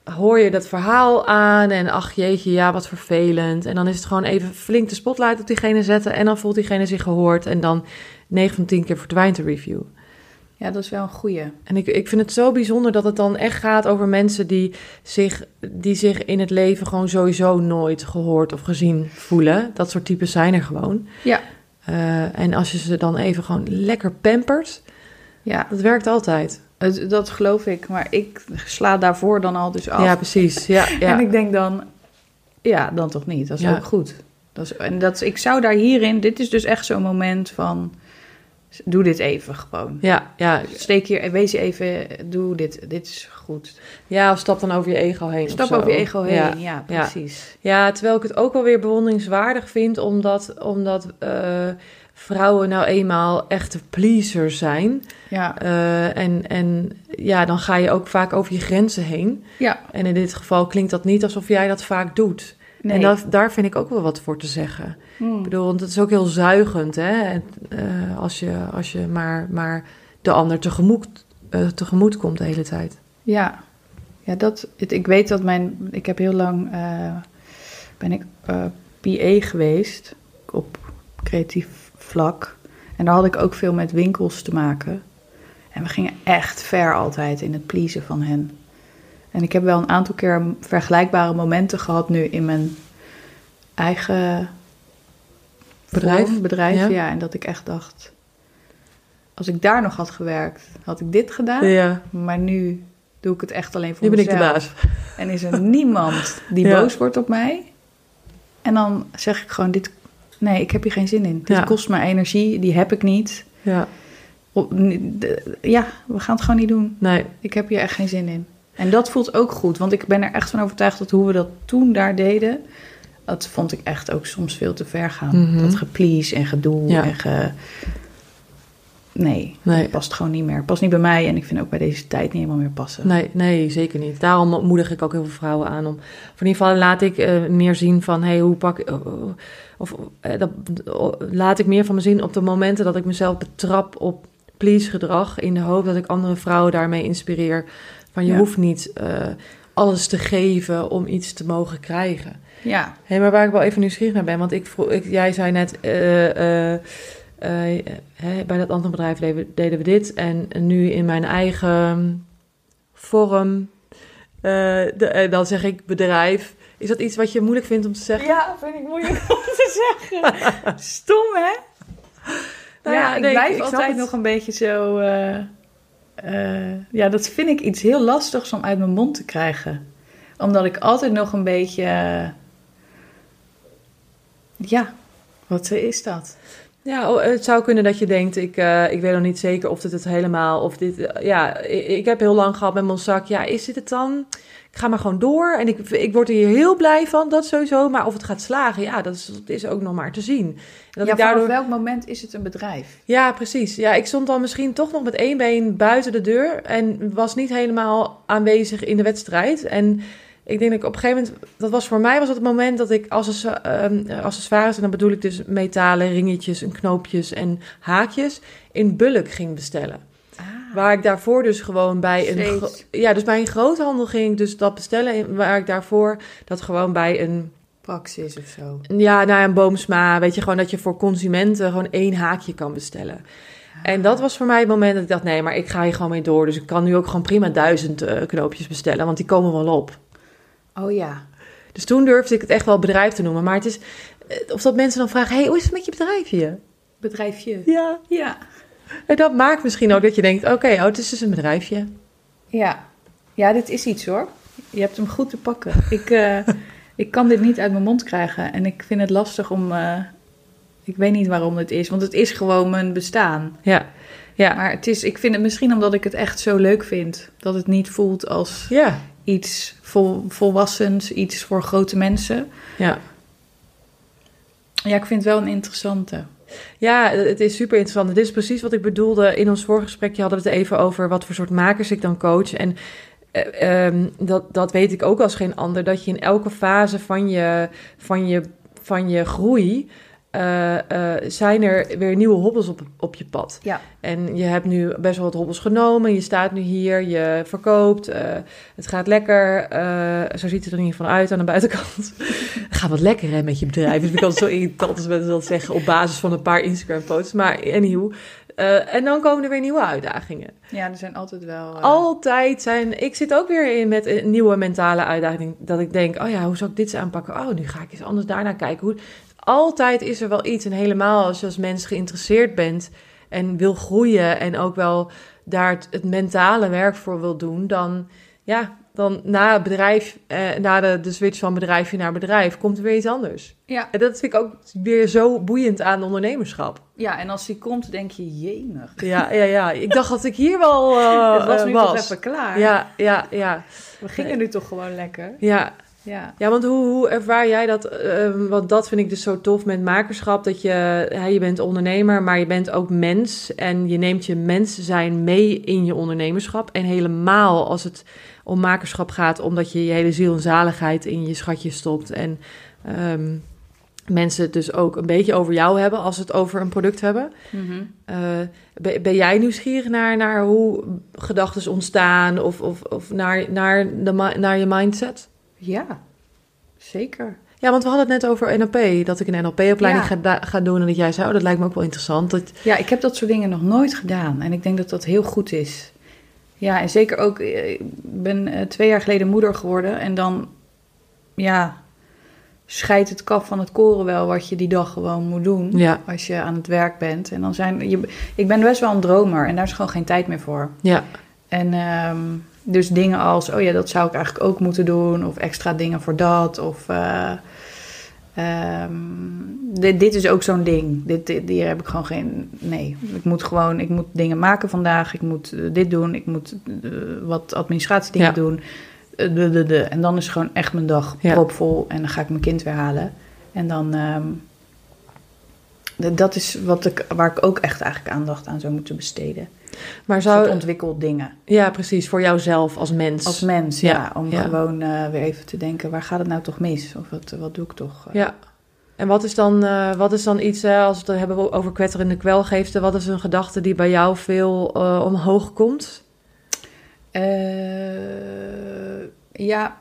hoor je dat verhaal aan. En ach jeetje, ja, wat vervelend. En dan is het gewoon even flink de spotlight op diegene zetten. En dan voelt diegene zich gehoord. En dan 9 van 10 keer verdwijnt de review. Ja, dat is wel een goeie. En ik, ik vind het zo bijzonder dat het dan echt gaat over mensen die zich, die zich in het leven gewoon sowieso nooit gehoord of gezien voelen. Dat soort types zijn er gewoon. Ja. Eh, en als je ze dan even gewoon lekker pampert, Ja, dat werkt altijd. het, dat geloof ik. Maar ik sla daarvoor dan al dus af. Ja, precies. Ja, ja. En ik denk dan, ja, dan toch niet. Dat is Ja. ook goed. Dat is, en dat, ik zou daar hierin, dit is dus echt zo'n moment van, doe dit even gewoon. Ja, ja, Steek hier, wees even, doe dit, dit is goed. ja, of stap dan over je ego heen. Stap over je ego heen, Ja. ja, ja. precies. ja, terwijl ik het ook wel weer bewonderingswaardig vind, omdat, omdat eh, vrouwen nou eenmaal echte pleasers zijn. Ja, Eh, en, en ja, dan ga je ook vaak over je grenzen heen. ja. En in dit geval klinkt dat niet alsof jij dat vaak doet. Nee. En dat, daar vind ik ook wel wat voor te zeggen. Hmm. Ik bedoel, want het is ook heel zuigend, hè? En, eh, als je, als je maar, maar de ander tegemoet, eh, tegemoet komt de hele tijd. Ja, ja dat, het, ik weet dat mijn, ik heb heel lang, eh, ben ik PA geweest op creatief vlak. En daar had ik ook veel met winkels te maken. En we gingen echt ver altijd in het pleasen van hen. En ik heb wel een aantal keer vergelijkbare momenten gehad nu in mijn eigen Bedrijf? vorm, bedrijf Ja. ja. En dat ik echt dacht, als ik daar nog had gewerkt, had ik dit gedaan. Ja, Maar nu doe ik het echt alleen voor nu ben ik de mezelf. baas. En is er niemand die Ja. boos wordt op mij. En dan zeg ik gewoon, dit, nee, ik heb hier geen zin in. Dit kost me energie, die heb ik niet. Ja, Ja, we gaan het gewoon niet doen. nee. Ik heb hier echt geen zin in. En dat voelt ook goed, want ik ben er echt van overtuigd dat hoe we dat toen daar deden, dat vond ik echt ook soms veel te ver gaan. Mhm. Dat geplease en gedoe Ja. en ge... Nee, Nee. dat past gewoon niet meer. Past niet bij mij en ik vind ook bij deze tijd niet helemaal meer passen. Nee, nee, zeker niet. Daarom moedig ik ook heel veel vrouwen aan om. Of in ieder geval laat ik eh, meer zien van hey, hoe pak ik. oh, of eh, dat, oh, laat ik meer van me zien op de momenten dat ik mezelf betrap op please gedrag. In de hoop dat ik andere vrouwen daarmee inspireer. Je Ja. hoeft niet eh, alles te geven om iets te mogen krijgen. Ja, Hé, maar waar ik wel even nieuwsgierig naar ben, want ik vroeg, ik, jij zei net, eh, eh, bij dat andere bedrijf deden we, deden we dit en nu in mijn eigen vorm, de, dan zeg ik bedrijf. Is dat iets wat je moeilijk vindt om te zeggen? Ja, vind ik moeilijk om te zeggen. Stom, hè? Nou ja, ik nee, blijf altijd nog een beetje zo... eh, ja, dat vind ik iets heel lastigs om uit mijn mond te krijgen. Omdat ik altijd nog een beetje... eh, ja, wat is dat? Ja, oh, het zou kunnen dat je denkt, ik, eh, ik weet nog niet zeker of dit het helemaal, of dit, eh, ja, ik, ik heb heel lang gehad met mijn zak, ja, is dit het dan? Ik ga maar gewoon door en ik, ik word er hier heel blij van, dat sowieso, maar of het gaat slagen, ja, dat is, dat is ook nog maar te zien. En dat ja, ik daardoor... welk moment is het een bedrijf? Ja, precies. Ja, ik stond dan misschien toch nog met één been buiten de deur en was niet helemaal aanwezig in de wedstrijd. En ik denk dat ik op een gegeven moment, dat was voor mij was het het moment dat ik accessa- ehm, accessoires, en dan bedoel ik dus metalen, ringetjes en knoopjes en haakjes, in bulk ging bestellen. Waar ik daarvoor dus gewoon bij een, ja, dus bij een groothandel ging ik dus dat bestellen, waar ik daarvoor dat gewoon bij een Praxis of zo. ja, naar een boomsma. Weet je, gewoon dat je voor consumenten gewoon één haakje kan bestellen. En dat was voor mij het moment dat ik dacht, nee, maar ik ga hier gewoon mee door. Dus ik kan nu ook gewoon prima duizend eh, knoopjes bestellen, want die komen wel op. Oh ja. Dus toen durfde ik het echt wel bedrijf te noemen. Maar het is, eh, of dat mensen dan vragen, hey, hoe is het met je bedrijfje? Bedrijfje. Ja. Ja. En dat maakt misschien ook dat je denkt, oké, oh, het is dus een bedrijfje. Ja. Ja, dit is iets hoor. Je hebt hem goed te pakken. Ik, eh, ik kan dit niet uit mijn mond krijgen. En ik vind het lastig om... eh, ik weet niet waarom het is. Want het is gewoon mijn bestaan. Ja, ja, Maar het is, ik vind het misschien omdat ik het echt zo leuk vind. Dat het niet voelt als ja, iets vol, volwassens. Iets voor grote mensen. ja. Ja, ik vind het wel een interessante. Ja, het is super interessant. Dit is precies wat ik bedoelde. In ons vorige gesprekje hadden we het even over wat voor soort makers ik dan coach. En eh, ehm, dat, dat weet ik ook als geen ander. Dat je in elke fase van je, van je, van je groei. Eh, eh, zijn er weer nieuwe hobbels op, op je pad. Ja. En je hebt nu best wel wat hobbels genomen. Je staat nu hier, je verkoopt. eh, het gaat lekker. zo ziet het er in ieder geval uit aan de buitenkant. Het gaat wat lekker hè, met je bedrijf. Vind ik altijd zo irritant als mensen dat zeggen op basis van een paar Instagram-posts. Maar anyhow. eh, en dan komen er weer nieuwe uitdagingen. Ja, er zijn altijd wel... Altijd zijn... Ik zit ook weer in met een nieuwe mentale uitdaging. Dat ik denk, oh ja, hoe zou ik dit eens aanpakken? Oh, nu ga ik eens anders daarnaar kijken. Hoe... Altijd is er wel iets. En helemaal als je als mens geïnteresseerd bent en wil groeien... en ook wel daar het, het mentale werk voor wil doen... dan, ja, dan na bedrijf, eh, na de, de switch van bedrijfje naar bedrijf... komt er weer iets anders. ja. En dat vind ik ook weer zo boeiend aan ondernemerschap. ja, en als die komt, denk je, jemig. Ja, ja, ja. Ik dacht dat ik hier wel eh, het was nu toch even klaar. Ja, ja, ja. We gingen nu toch gewoon lekker. Ja, Ja. ja want hoe, hoe ervaar jij dat? Ehm, want dat vind ik dus zo tof met makerschap. Dat je, hè, je bent ondernemer, maar je bent ook mens. En je neemt je mens zijn mee in je ondernemerschap. En helemaal als het om makerschap gaat, omdat je je hele ziel en zaligheid in je schatje stopt. En ehm, mensen het dus ook een beetje over jou hebben als ze het over een product hebben. Mhm. Eh, ben, ben jij nieuwsgierig naar, naar hoe gedachten ontstaan of, of, of naar, naar, de, naar je mindset? Ja, zeker. Ja, want we hadden het net over NLP, dat ik een NLP-opleiding Ja. ga, ga doen. En dat jij zei, oh, dat lijkt me ook wel interessant. Dat, Ja, ik heb dat soort dingen nog nooit gedaan. En ik denk dat dat heel goed is. Ja, en zeker ook, eh, ik ben eh, twee jaar geleden moeder geworden. En dan, ja, scheidt het kaf van het koren wel wat je die dag gewoon moet doen. Ja. Als je aan het werk bent. En dan zijn je, ik ben best wel een dromer en daar is gewoon geen tijd meer voor. Ja. En ehm, dus dingen als, oh ja, dat zou ik eigenlijk ook moeten doen. Of extra dingen voor dat. Of eh, ehm, dit, dit is ook zo'n ding. Dit, dit, hier heb ik gewoon geen. Nee, ik moet gewoon, ik moet dingen maken vandaag. Ik moet eh, dit doen. Ik moet eh, wat administratiedingen Ja. doen. De, de, de. En dan is gewoon echt mijn dag Ja. propvol. En dan ga ik mijn kind weer halen. En dan. ehm, dat is wat ik, waar ik ook echt eigenlijk aandacht aan zou moeten besteden. Maar Zou... ontwikkeld dingen. Ja, precies. Voor jouzelf als mens. Als mens, ja. Ja, om ja. gewoon eh, weer even te denken, waar gaat het nou toch mis? Of wat, wat doe ik toch? Ja. En wat is dan, eh, wat is dan iets, eh, als we het hebben over kwetterende kwelgeesten, wat is een gedachte die bij jou veel omhoog komt? Ja,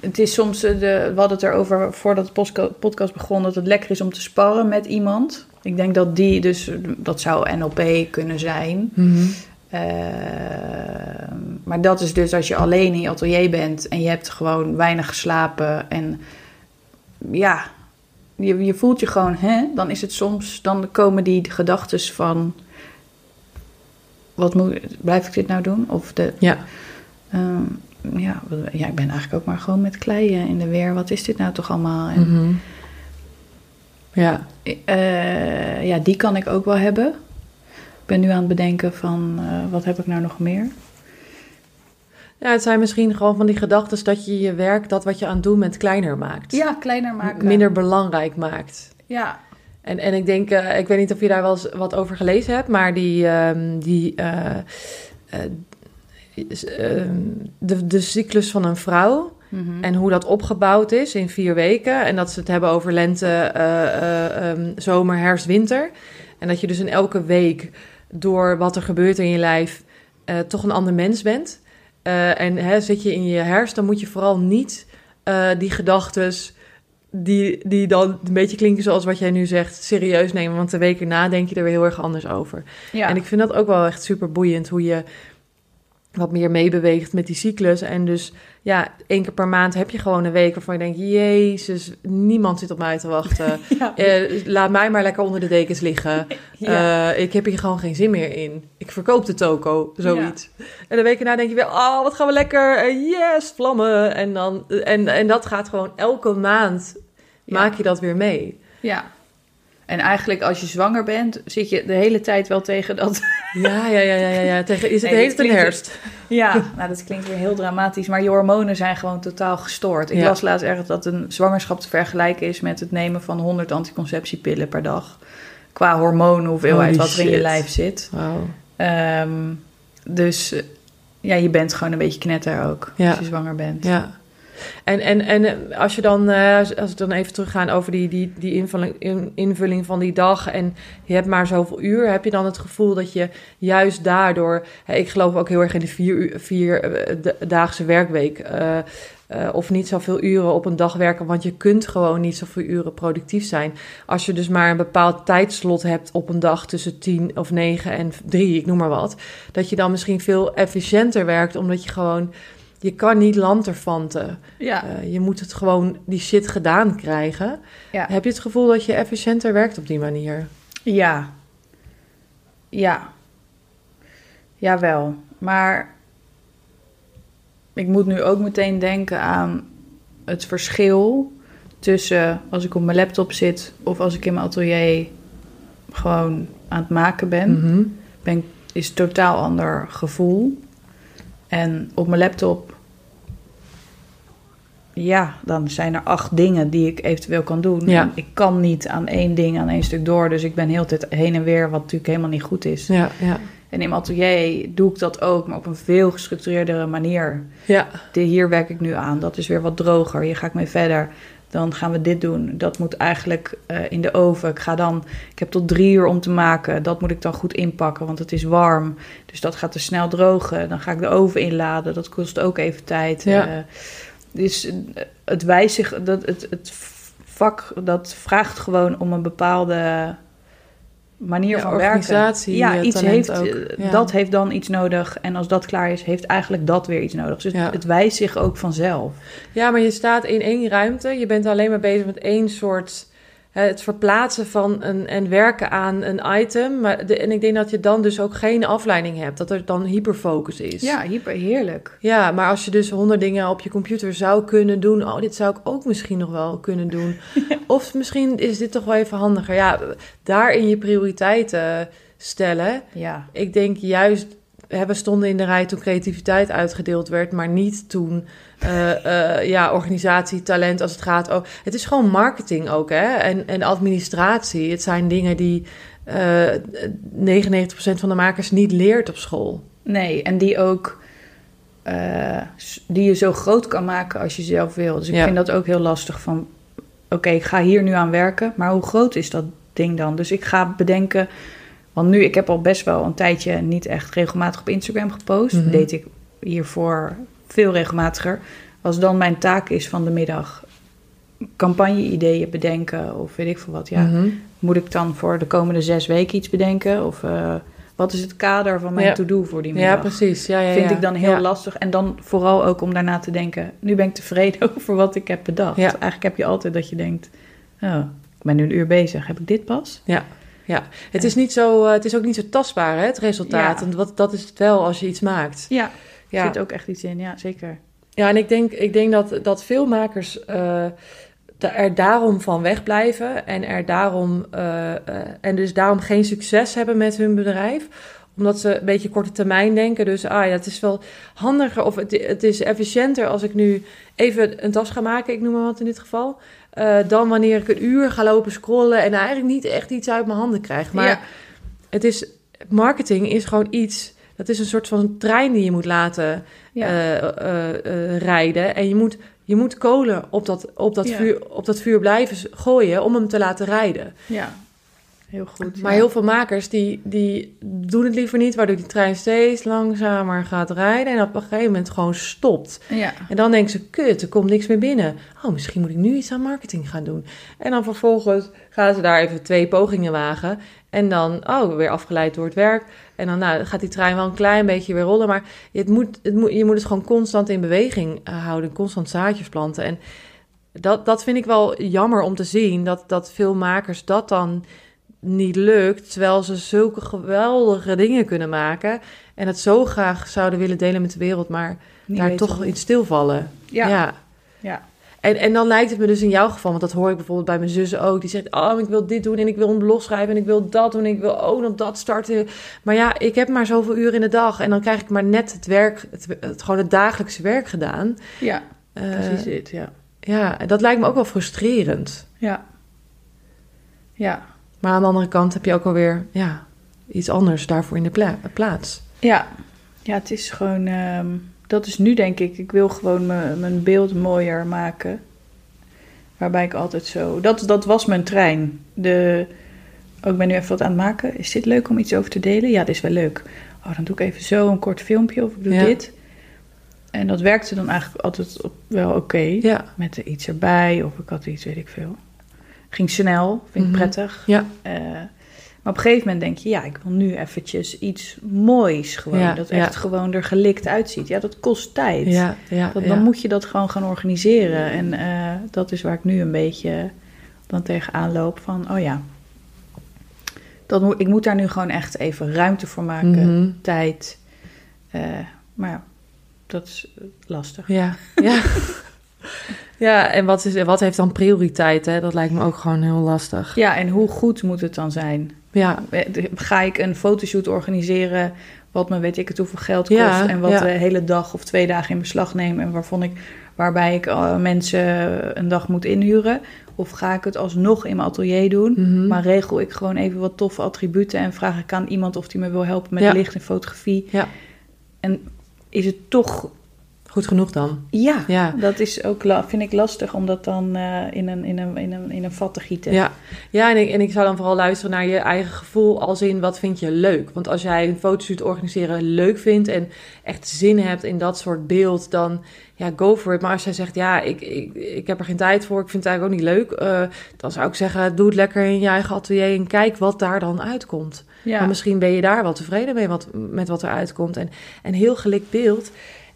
het is soms, de, we hadden het erover voordat de podcast begon, dat het lekker is om te sparren met iemand. Ik denk dat die dus, dat zou NLP kunnen zijn. Eh, maar dat is dus als je alleen in je atelier bent en je hebt gewoon weinig geslapen en ja, je, je voelt je gewoon, hè, dan is het soms, dan komen die gedachten van, wat moet, blijf ik dit nou doen? Of de, Ja. ehm, ja, ja, ik ben eigenlijk ook maar gewoon met klei eh, in de weer. Wat is dit nou toch allemaal? En, Mhm. Ja. eh, ja, die kan ik ook wel hebben. Ik ben nu aan het bedenken van, eh, wat heb ik nou nog meer? ja, het zijn misschien gewoon van die gedachten dat je je werk, dat wat je aan het doen bent, kleiner maakt. Ja, kleiner maken. Minder belangrijk maakt. Ja, En, en ik denk, eh, ik weet niet of je daar wel eens wat over gelezen hebt, maar die, ehm, die eh, eh, ehm, de, de cyclus van een vrouw Mhm. en hoe dat opgebouwd is in vier weken. En dat ze het hebben over lente, eh, eh, ehm, zomer, herfst, winter. En dat je dus in elke week door wat er gebeurt in je lijf eh, toch een ander mens bent. En hè, zit je in je herfst, dan moet je vooral niet die gedachtes die, die dan een beetje klinken zoals wat jij nu zegt, serieus nemen. Want de weken na denk je er weer heel erg anders over. ja. En ik vind dat ook wel echt super boeiend hoe je wat meer meebeweegt met die cyclus. En dus ja, één keer per maand heb je gewoon een week waarvan je denkt: Jezus, niemand zit op mij te wachten. ja. Eh, laat mij maar lekker onder de dekens liggen. Ja. Eh, ik heb hier gewoon geen zin meer in. Ik verkoop de toko, zoiets. En de weken na denk je weer: Oh, wat gaan we lekker. Eh, yes, vlammen. En, dan, en, en dat gaat gewoon elke maand. Maak je dat weer mee? ja. En eigenlijk als je zwanger bent, zit je de hele tijd wel tegen dat... Ja, ja, ja, ja, ja. Tegen, is het Nee, de hele herfst? Ja, nou dat klinkt weer heel dramatisch, maar je hormonen zijn gewoon totaal gestoord. Ik Ja. las laatst ergens dat een zwangerschap te vergelijken is met het nemen van 100 anticonceptiepillen per dag. Qua hormoonhoeveelheid Holy wat er in je lijf zit. Wauw. Ehm, dus eh, ja, je bent gewoon een beetje knetter ook Ja. als je zwanger bent. Ja. En, en, en als je dan, eh, als we dan even teruggaan over die, die, die invulling, in- invulling van die dag en je hebt maar zoveel uur, heb je dan het gevoel dat je juist daardoor, ik geloof ook heel erg in de vier, uur- vier eh, werkweek, eh, of niet zoveel uren op een dag werken, want je kunt gewoon niet zoveel uren productief zijn. Als je dus maar een bepaald tijdslot hebt op een dag tussen tien of negen en drie, ik noem maar wat, dat je dan misschien veel efficiënter werkt, omdat je gewoon je kan niet lanterfanten. Ja. Eh, je moet het gewoon die shit gedaan krijgen. Ja. Heb je het gevoel dat je efficiënter werkt op die manier? Ja. Ja. Jawel. Maar ik moet nu ook meteen denken aan het verschil tussen als ik op mijn laptop zit of als ik in mijn atelier gewoon aan het maken ben. Mhm. ben is een totaal ander gevoel. En op mijn laptop, ja, dan zijn er acht dingen die ik eventueel kan doen. Ja. En Ik kan niet aan één ding, aan één stuk door. Dus ik ben heel tijd heen en weer, wat natuurlijk helemaal niet goed is. Ja, ja. En in mijn atelier doe ik dat ook, maar op een veel gestructureerdere manier. Ja, De, hier werk ik nu aan. Dat is weer wat droger. Hier ga ik mee verder. Dan gaan we dit doen. Dat moet eigenlijk eh, in de oven. Ik ga dan. Ik heb tot drie uur om te maken. Dat moet ik dan goed inpakken, want het is warm. Dus dat gaat te snel drogen. Dan ga ik de oven inladen. Dat kost ook even tijd. Ja. Eh, dus eh, het wijzigen, dat het, het vak dat vraagt gewoon om een bepaalde manier Ja, van organisatie, werken. Ja, eh, iets heeft, eh, Ja. dat heeft dan iets nodig. En als dat klaar is, heeft eigenlijk dat weer iets nodig. Dus Ja. het wijst zich ook vanzelf. Ja, maar je staat in één ruimte. Je bent alleen maar bezig met één soort... het verplaatsen van een, en werken aan een item. Maar de, en ik denk dat je dan dus ook geen afleiding hebt. Dat er dan hyperfocus is. Ja, hyper heerlijk. Ja, maar als je dus honderd dingen op je computer zou kunnen doen... oh, dit zou ik ook misschien nog wel kunnen doen. Of misschien is dit toch wel even handiger. Ja, daarin je prioriteiten stellen. Ja, Ik denk juist... We stonden in de rij toen creativiteit uitgedeeld werd... maar niet toen eh, eh, ja, organisatie, talent als het gaat... Oh, het is gewoon marketing ook, hè? En, en administratie. Het zijn dingen die eh 99% van de makers niet leert op school. nee. En die ook... eh, die je zo groot kan maken als je zelf wil. Dus ik Ja. vind dat ook heel lastig van... Oké, ik ga hier nu aan werken, maar hoe groot is dat ding dan? Dus ik ga bedenken... Want nu, ik heb al best wel een tijdje niet echt regelmatig op Instagram gepost. Mhm. Deed ik hiervoor veel regelmatiger. Als dan mijn taak is van de middag campagne-ideeën bedenken of weet ik veel wat. Ja, Mhm. moet ik dan voor de komende zes weken iets bedenken? Of eh, wat is het kader van mijn Ja. to-do voor die middag? Ja, precies. Ja, ja, Vind ik dan heel lastig. En dan vooral ook om daarna te denken... nu ben ik tevreden over wat ik heb bedacht. Ja. Eigenlijk heb je altijd dat je denkt... oh, ik ben nu een uur bezig. Heb ik dit pas? Ja, ja. Het, is niet zo, eh, het is ook niet zo tastbaar, hè, het resultaat. En wat, dat is het wel als je iets maakt. Ja, er zit ook echt iets in. Ja, zeker. ja en ik denk, ik denk dat, dat veel makers eh, er daarom van wegblijven. En, er daarom, eh, en dus daarom geen succes hebben met hun bedrijf omdat ze een beetje korte termijn denken. Dus ah ja, het is wel handiger of het, het is efficiënter als ik nu even een tas ga maken, ik noem maar wat in dit geval. Eh, dan wanneer ik een uur ga lopen scrollen en eigenlijk niet echt iets uit mijn handen krijg. Maar Ja. het is, marketing is gewoon iets, dat is een soort van trein die je moet laten Ja. eh, eh, rijden. En je moet, je moet kolen op dat, op, dat Ja. vuur, op dat vuur blijven gooien om hem te laten rijden. ja, heel goed. Maar ja. heel veel makers die, die doen het liever niet, waardoor die trein steeds langzamer gaat rijden en op een gegeven moment gewoon stopt. Ja, En dan denken ze, kut, er komt niks meer binnen. Oh, misschien moet ik nu iets aan marketing gaan doen. En dan vervolgens gaan ze daar even twee pogingen wagen. En dan, oh, weer afgeleid door het werk. En dan nou, gaat die trein wel een klein beetje weer rollen. Maar het moet, het moet, je moet het gewoon constant in beweging eh, houden. Constant zaadjes planten. En dat, dat vind ik wel jammer om te zien. Dat, dat veel makers dat dan niet lukt. Terwijl ze zulke geweldige dingen kunnen maken. En het zo graag zouden willen delen met de wereld. Maar niet daar toch hoe. iets stilvallen. Ja, ja. ja. En, en dan lijkt het me dus in jouw geval, want dat hoor ik bijvoorbeeld bij mijn zussen ook. Die zegt, oh, ik wil dit doen en ik wil een blog schrijven en ik wil dat doen en ik wil ook nog dat starten. Maar ja, ik heb maar zoveel uur in de dag en dan krijg ik maar net het werk, het, het- gewoon het dagelijkse werk gedaan. ja Eh, precies dit, ja. Ja, en dat lijkt me ook wel frustrerend. Ja. Ja. Maar aan de andere kant heb je ook alweer, ja, iets anders daarvoor in de pla- plaats. Ja. Ja, het is gewoon... ehm, dat is nu denk ik, ik wil gewoon mijn beeld mooier maken. Waarbij ik altijd zo... Dat, dat was mijn trein. De, oh, ik ben nu even wat aan het maken. Is dit leuk om iets over te delen? Ja, dit is wel leuk. Oh, dan doe ik even zo een kort filmpje of ik doe Ja. dit. En dat werkte dan eigenlijk altijd op, wel oké. Ja, Met iets erbij of ik had iets, weet ik veel. Ging snel, vind ik Mhm. prettig. ja, Eh, maar op een gegeven moment denk je, ja, ik wil nu eventjes iets moois gewoon. Ja, dat echt ja. gewoon er gelikt uitziet. Ja, dat kost tijd. ja, ja. Dat. Dan moet je dat gewoon gaan organiseren. En eh, dat is waar ik nu een beetje dan tegenaan loop van, oh ja. Dat moet, ik moet daar nu gewoon echt even ruimte voor maken. Mhm. Tijd. Eh, maar ja, dat is lastig. Ja, ja. ja, en wat, is, wat heeft dan prioriteit? Hè? Dat lijkt me ook gewoon heel lastig. Ja, en hoe goed moet het dan zijn? Ja, Ga ik een fotoshoot organiseren wat me weet ik het hoeveel geld kost Ja, en wat ja. de hele dag of twee dagen in beslag neemt en waarvan ik, waarbij ik eh, mensen een dag moet inhuren? Of ga ik het alsnog in mijn atelier doen, Mhm. maar regel ik gewoon even wat toffe attributen en vraag ik aan iemand of die me wil helpen met Ja. licht en fotografie? Ja. En is het toch Goed genoeg dan. Ja, Ja. dat is ook, vind ik lastig om dat dan eh, in, een, in, een, in, een, in een vat te gieten. Ja, ja en, ik, en ik zou dan vooral luisteren naar je eigen gevoel, als in wat vind je leuk. Want als jij een fotoshoot organiseren leuk vindt en echt zin hebt in dat soort beeld, dan ja, go for it. Maar als jij zegt, ja, ik, ik, ik heb er geen tijd voor, ik vind het eigenlijk ook niet leuk, eh, dan zou ik zeggen, doe het lekker in je eigen atelier en kijk wat daar dan uitkomt. Ja. Maar misschien ben je daar wel tevreden mee wat, met wat er uitkomt. En een heel gelikt beeld,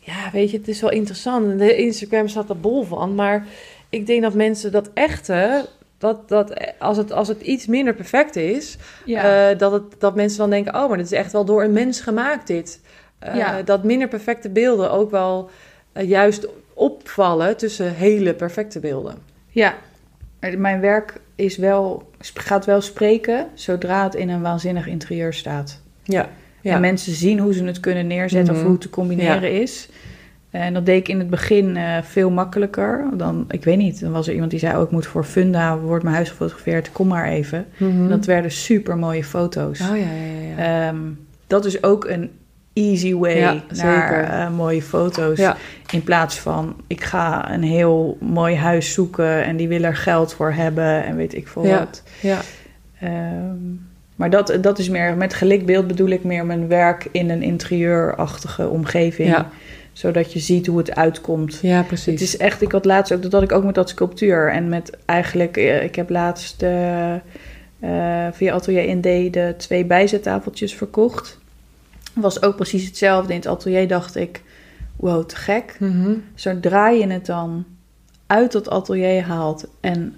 ja, weet je, het is wel interessant. De Instagram staat er bol van, maar ik denk dat mensen dat echte, dat, dat als, het, als het iets minder perfect is, ja. eh, dat, het, dat mensen dan denken, oh, maar dit is echt wel door een mens gemaakt dit. Eh, Ja. Dat minder perfecte beelden ook wel eh, juist opvallen tussen hele perfecte beelden. Ja, mijn werk is wel, gaat wel spreken zodra het in een waanzinnig interieur staat. Ja. En mensen zien hoe ze het kunnen neerzetten Mhm. of hoe het te combineren is. En dat deed ik in het begin eh, veel makkelijker. Dan, ik weet niet, dan was er iemand die zei... Oh, ik moet voor Funda, wordt mijn huis gefotografeerd, kom maar even. Mhm. En dat werden super mooie foto's. Oh ja, ja, ja. Ehm, dat is ook een easy way Ja, naar eh, mooie foto's. Ja. In plaats van, ik ga een heel mooi huis zoeken... en die wil er geld voor hebben en weet ik veel Ja. wat. ja. Ehm, maar dat, dat is meer, met gelikt beeld bedoel ik meer mijn werk in een interieurachtige omgeving. Ja. Zodat je ziet hoe het uitkomt. ja, precies. Het is echt, ik had laatst ook, dat had ik ook met dat sculptuur. En met eigenlijk, eh, ik heb laatst eh, eh, via Atelier ND de twee bijzettafeltjes verkocht. Was ook precies hetzelfde. In het atelier dacht ik, wow, te gek. Mhm. Zodra je het dan uit dat atelier haalt en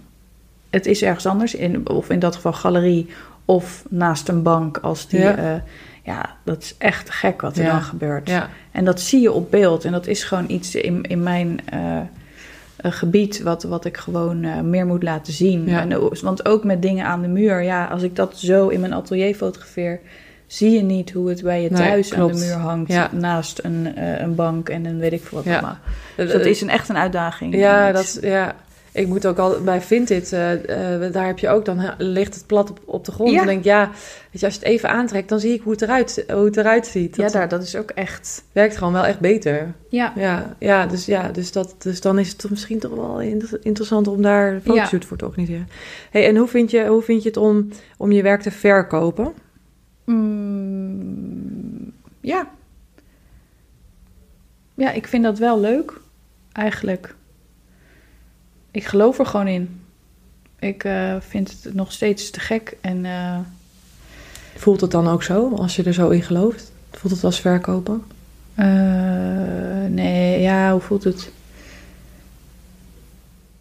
het is ergens anders, in, of in dat geval galerie, of naast een bank, als die. Ja. Ja, ja dat is echt gek wat er Ja. dan gebeurt. Ja, En dat zie je op beeld. En dat is gewoon iets in, in mijn eh, eh, gebied wat, wat ik gewoon eh, meer moet laten zien. Ja. En, o- want ook met dingen aan de muur, ja, als ik dat zo in mijn atelier fotografeer, zie je niet hoe het bij je Nee, thuis aan de muur hangt. Ja. Naast een, eh, een bank en een weet ik veel wat Ja. allemaal. Dus dat is een, echt een uitdaging. Ja, dat, ja, ik moet ook al bij Vinted, eh, eh, daar heb je ook, dan ligt het plat op, op de grond. Ja. En denk ik, ja, weet je, als je het even aantrekt, dan zie ik hoe het eruit, hoe het eruit ziet. ja, daar, dat is ook echt. werkt gewoon wel echt beter. Ja, Ja, ja, dus, ja dus, dat, dus dan is het toch misschien toch wel inter- interessant om daar een fotoshoot voor te organiseren. Hey, en hoe vind je, hoe vind je het om, om je werk te verkopen? Mm, ja. Ja, ik vind dat wel leuk, eigenlijk. Ik geloof er gewoon in. Ik eh, vind het nog steeds te gek. En eh, Voelt het dan ook zo, als je er zo in gelooft? Voelt het als verkopen? eh, nee, ja, hoe voelt het?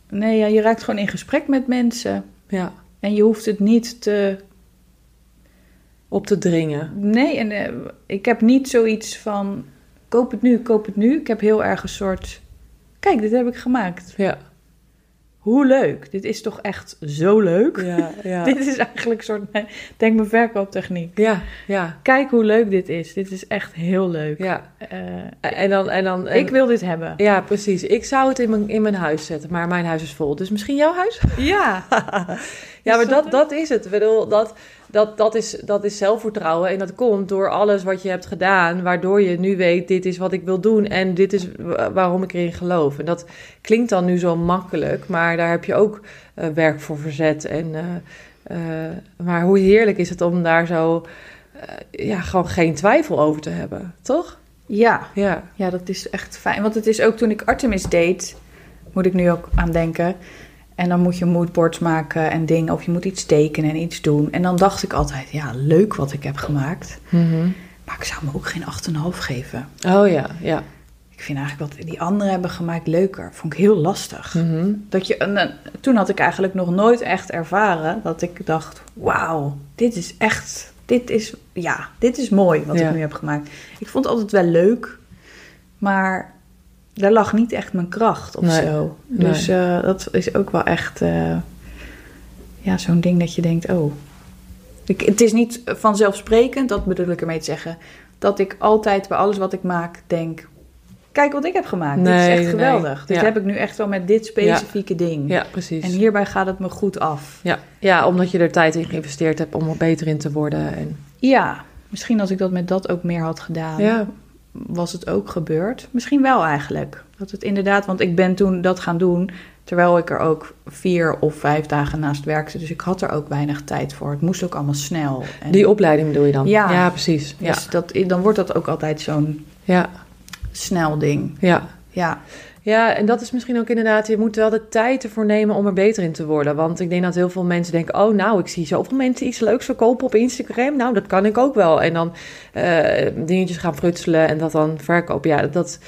Nee, ja, je raakt gewoon in gesprek met mensen. Ja, En je hoeft het niet te op te dringen. Nee, en ik heb niet zoiets van koop het nu, koop het nu. Ik heb heel erg een soort kijk, dit heb ik gemaakt. Ja, Hoe leuk. Dit is toch echt zo leuk. ja, ja. Dit is eigenlijk een soort denk mijn verkooptechniek. Ja, ja, Kijk hoe leuk dit is. Dit is echt heel leuk. ja. Eh, En dan, en dan, en- ik wil dit hebben. Ja, precies. Ik zou het in mijn, in mijn huis zetten, maar mijn huis is vol. Dus misschien jouw huis? Ja. Ja, maar dat, dat is het. Ik bedoel, dat, dat, dat, is, dat is zelfvertrouwen. En dat komt door alles wat je hebt gedaan, waardoor je nu weet, dit is wat ik wil doen en dit is wa- waarom ik erin geloof. En dat klinkt dan nu zo makkelijk, maar daar heb je ook eh, werk voor verzet. En, eh, eh, maar hoe heerlijk is het om daar zo, ja, gewoon geen twijfel over te hebben, toch? Ja. Ja, Ja, dat is echt fijn. Want het is ook toen ik Artemis deed, moet ik nu ook aan denken. En dan moet je moodboards maken en dingen. Of je moet iets tekenen en iets doen. En dan dacht ik altijd, ja, leuk wat ik heb gemaakt. Maar ik zou me ook geen 8,5 geven. Oh ja, ja. Ik vind eigenlijk wat die anderen hebben gemaakt leuker. Vond ik heel lastig. Mhm. Dat je, en, toen had ik eigenlijk nog nooit echt ervaren dat ik dacht: wauw, dit is echt, dit is, ja, dit is mooi wat Ja. ik nu heb gemaakt. Ik vond het altijd wel leuk, maar daar lag niet echt mijn kracht of Nee, zo. Dus eh, dat is ook wel echt, eh, ja, zo'n ding dat je denkt: oh. Ik, het is niet vanzelfsprekend, dat bedoel ik ermee te zeggen, dat ik altijd bij alles wat ik maak denk: kijk wat ik heb gemaakt. dit is Nee, echt nee, geweldig. Dit ja. heb ik nu echt wel met dit specifieke ding. Ja, precies. En hierbij gaat het me goed af. Ja. ja, omdat je er tijd in geïnvesteerd hebt om er beter in te worden. En, Ja, misschien als ik dat met dat ook meer had gedaan. ja, was het ook gebeurd. Misschien wel eigenlijk. Dat het inderdaad, want ik ben toen dat gaan doen terwijl ik er ook vier of vijf dagen naast werkte. Dus ik had er ook weinig tijd voor. Het moest ook allemaal snel. En Die opleiding bedoel je dan? Ja, ja precies. Dus ja. Dat, dan wordt dat ook altijd zo'n ja. snel ding. Ja. Ja. Ja, en dat is misschien ook inderdaad, je moet wel de tijd ervoor nemen om er beter in te worden. Want ik denk dat heel veel mensen denken, oh nou, ik zie zoveel mensen iets leuks verkopen op Instagram. Nou, dat kan ik ook wel. En dan uh, dingetjes gaan frutselen en dat dan verkopen. Ja, dat,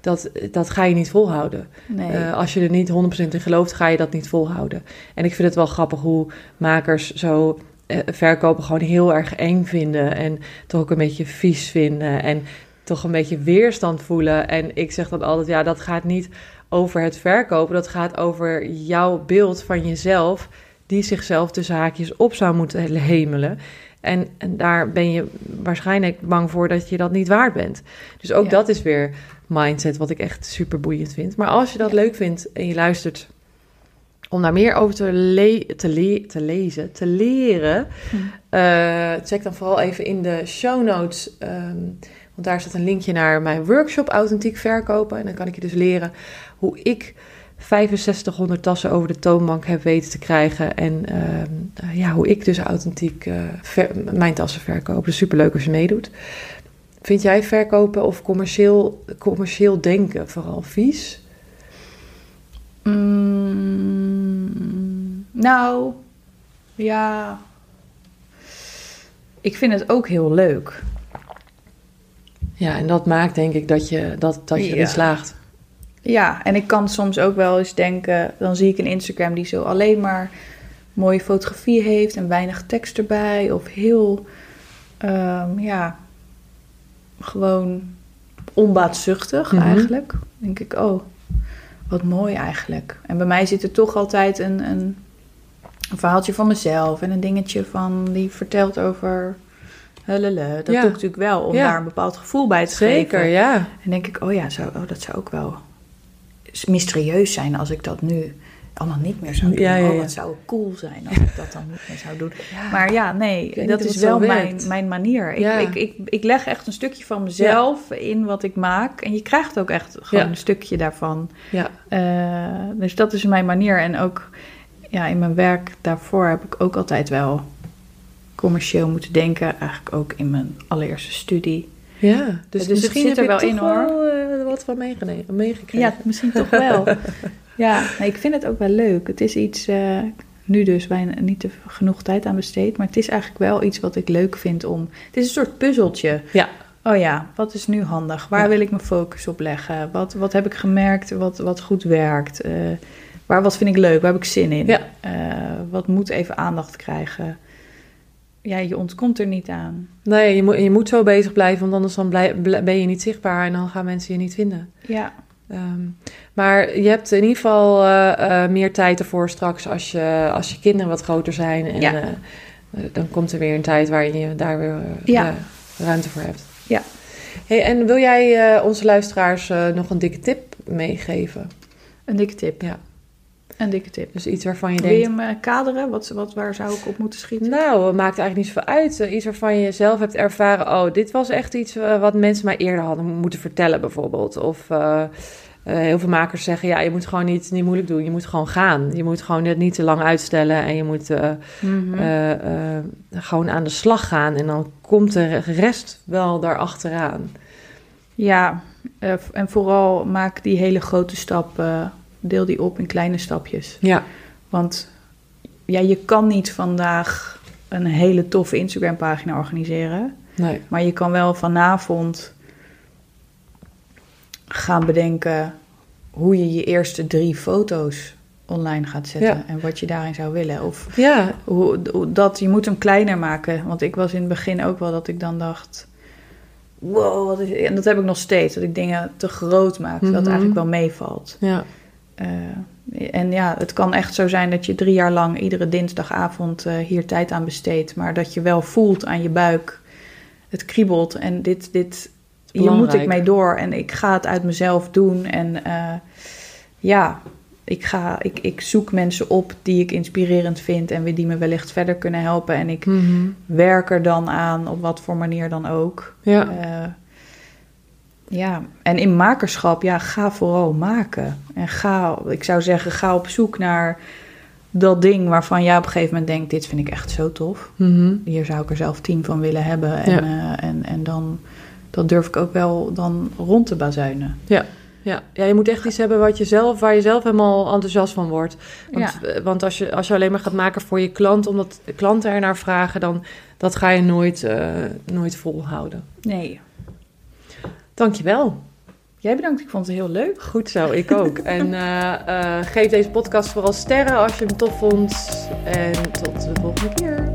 dat, dat ga je niet volhouden. Nee. Uh, als je er niet 100% in gelooft, ga je dat niet volhouden. En ik vind het wel grappig hoe makers zo uh, verkopen gewoon heel erg eng vinden. En toch ook een beetje vies vinden. En toch een beetje weerstand voelen. En ik zeg dan altijd, ja, dat gaat niet over het verkopen. Dat gaat over jouw beeld van jezelf, die zichzelf de zaakjes op zou moeten hemelen. En, en daar ben je waarschijnlijk bang voor dat je dat niet waard bent. Dus ook Ja. dat is weer mindset, wat ik echt super boeiend vind. Maar als je dat Ja. leuk vindt en je luistert om daar meer over te, le- te, le- te lezen, te leren, Hm. eh, check dan vooral even in de show notes. ehm, want daar staat een linkje naar mijn workshop Authentiek Verkopen. En dan kan ik je dus leren hoe ik 6500 tassen over de toonbank heb weten te krijgen. En ehm, ja, hoe ik dus authentiek eh, mijn tassen verkoop. Dus superleuk als je meedoet. Vind jij verkopen of commercieel, commercieel denken vooral vies? Mm, nou, ja. Ik vind het ook heel leuk. Ja, en dat maakt denk ik dat je, dat, dat je erin slaagt. Ja, en ik kan soms ook wel eens denken, dan zie ik een Instagram die zo alleen maar mooie fotografie heeft en weinig tekst erbij. Of heel, ehm, ja, gewoon onbaatzuchtig Mhm. eigenlijk. Dan denk ik, oh, wat mooi eigenlijk. En bij mij zit er toch altijd een, een, een verhaaltje van mezelf en een dingetje van die vertelt over. Hulele. Dat Ja. doe ik natuurlijk wel om Ja. daar een bepaald gevoel bij te Zeker, geven. ja. En denk ik, oh ja, zou, oh, dat zou ook wel mysterieus zijn als ik dat nu allemaal niet meer zou doen. Ja, ja, Oh, ja. wat zou cool zijn als ik dat dan niet meer zou doen. Maar ja, nee, dat is wel mijn, manier. Ik, ik, ik, ik leg echt een stukje van mezelf in wat ik maak. En je krijgt ook echt gewoon een stukje daarvan. ja. Eh, dus dat is mijn manier. En ook ja, in mijn werk daarvoor heb ik ook altijd wel commercieel moeten denken. Eigenlijk ook in mijn allereerste studie. Ja, dus, het misschien zit heb er je wel toch in, hoor. wel, eh, wat van meegekregen. Ja, misschien toch wel. ja, nee, ik vind het ook wel leuk. Het is iets, eh, nu dus bijna niet te genoeg tijd aan besteed, maar het is eigenlijk wel iets wat ik leuk vind om. Het is een soort puzzeltje. Ja. Oh ja, wat is nu handig? Waar Ja. wil ik mijn focus op leggen? Wat, wat heb ik gemerkt wat, wat goed werkt? Eh, waar, wat vind ik leuk? Waar heb ik zin in? Ja. Wat moet even aandacht krijgen? Ja, je ontkomt er niet aan. Nee, je moet, je moet zo bezig blijven, want anders dan blij- bl- ben je niet zichtbaar en dan gaan mensen je niet vinden. Ja, Ehm, maar je hebt in ieder geval eh, eh, meer tijd ervoor straks als je, als je kinderen wat groter zijn. En Ja. eh, dan komt er weer een tijd waarin je daar weer Ja. ruimte voor hebt. Ja. Hey, en wil jij eh, onze luisteraars eh, nog een dikke tip meegeven? een dikke tip. Ja. Een dikke tip. Dus iets waarvan je Wil je denkt... hem eh, kaderen? Wat, wat, waar zou ik op moeten schieten? Nou, het maakt eigenlijk niet zoveel uit. Eh, Iets waarvan je zelf hebt ervaren... oh, dit was echt iets eh, wat mensen mij eerder hadden moeten vertellen bijvoorbeeld. Of heel veel makers zeggen... ja, je moet gewoon niet, niet moeilijk doen. Je moet gewoon gaan. Je moet gewoon het niet te lang uitstellen... en je moet Mhm. gewoon aan de slag gaan. En dan komt de rest wel daarachteraan. Ja, en vooral maak die hele grote stap, deel die op in kleine stapjes. Ja, Want ja, je kan niet vandaag een hele toffe Instagram-pagina organiseren. nee. Maar je kan wel vanavond gaan bedenken hoe je je eerste drie foto's online gaat zetten. Ja. En wat je daarin zou willen. Of Ja, hoe, dat, je moet hem kleiner maken. Want ik was in het begin ook wel dat ik dan dacht... Wow, wat is, en dat heb ik nog steeds. Dat ik dingen te groot maak. Dat Mhm. eigenlijk wel meevalt. ja, en ja, het kan echt zo zijn dat je drie jaar lang iedere dinsdagavond eh, hier tijd aan besteedt. Maar dat je wel voelt aan je buik. Het kriebelt en dit, dit hier moet ik mee door. En ik ga het uit mezelf doen. En eh, ja, ik, ga, ik, ik zoek mensen op die ik inspirerend vind. En die me wellicht verder kunnen helpen. En ik Mhm. werk er dan aan, op wat voor manier dan ook. ja. Eh, Ja, en in makerschap, ja, ga vooral maken. En ga, ik zou zeggen, ga op zoek naar dat ding waarvan jij op een gegeven moment denkt: dit vind ik echt zo tof. Hier zou ik er zelf tien van willen hebben. En, Ja. eh, en, en dan dat durf ik ook wel dan rond te bazuinen. Ja. Ja. ja, je moet echt iets hebben wat je zelf, waar je zelf helemaal enthousiast van wordt. Want, Ja. eh, want als, je, als je alleen maar gaat maken voor je klant, omdat klanten ernaar vragen, dan dat ga je nooit, eh, nooit volhouden. Nee. Dankjewel. Jij bedankt, ik vond het heel leuk. Goed zo, ik ook. en eh, eh, geef deze podcast vooral sterren als je hem tof vond. En tot de volgende keer.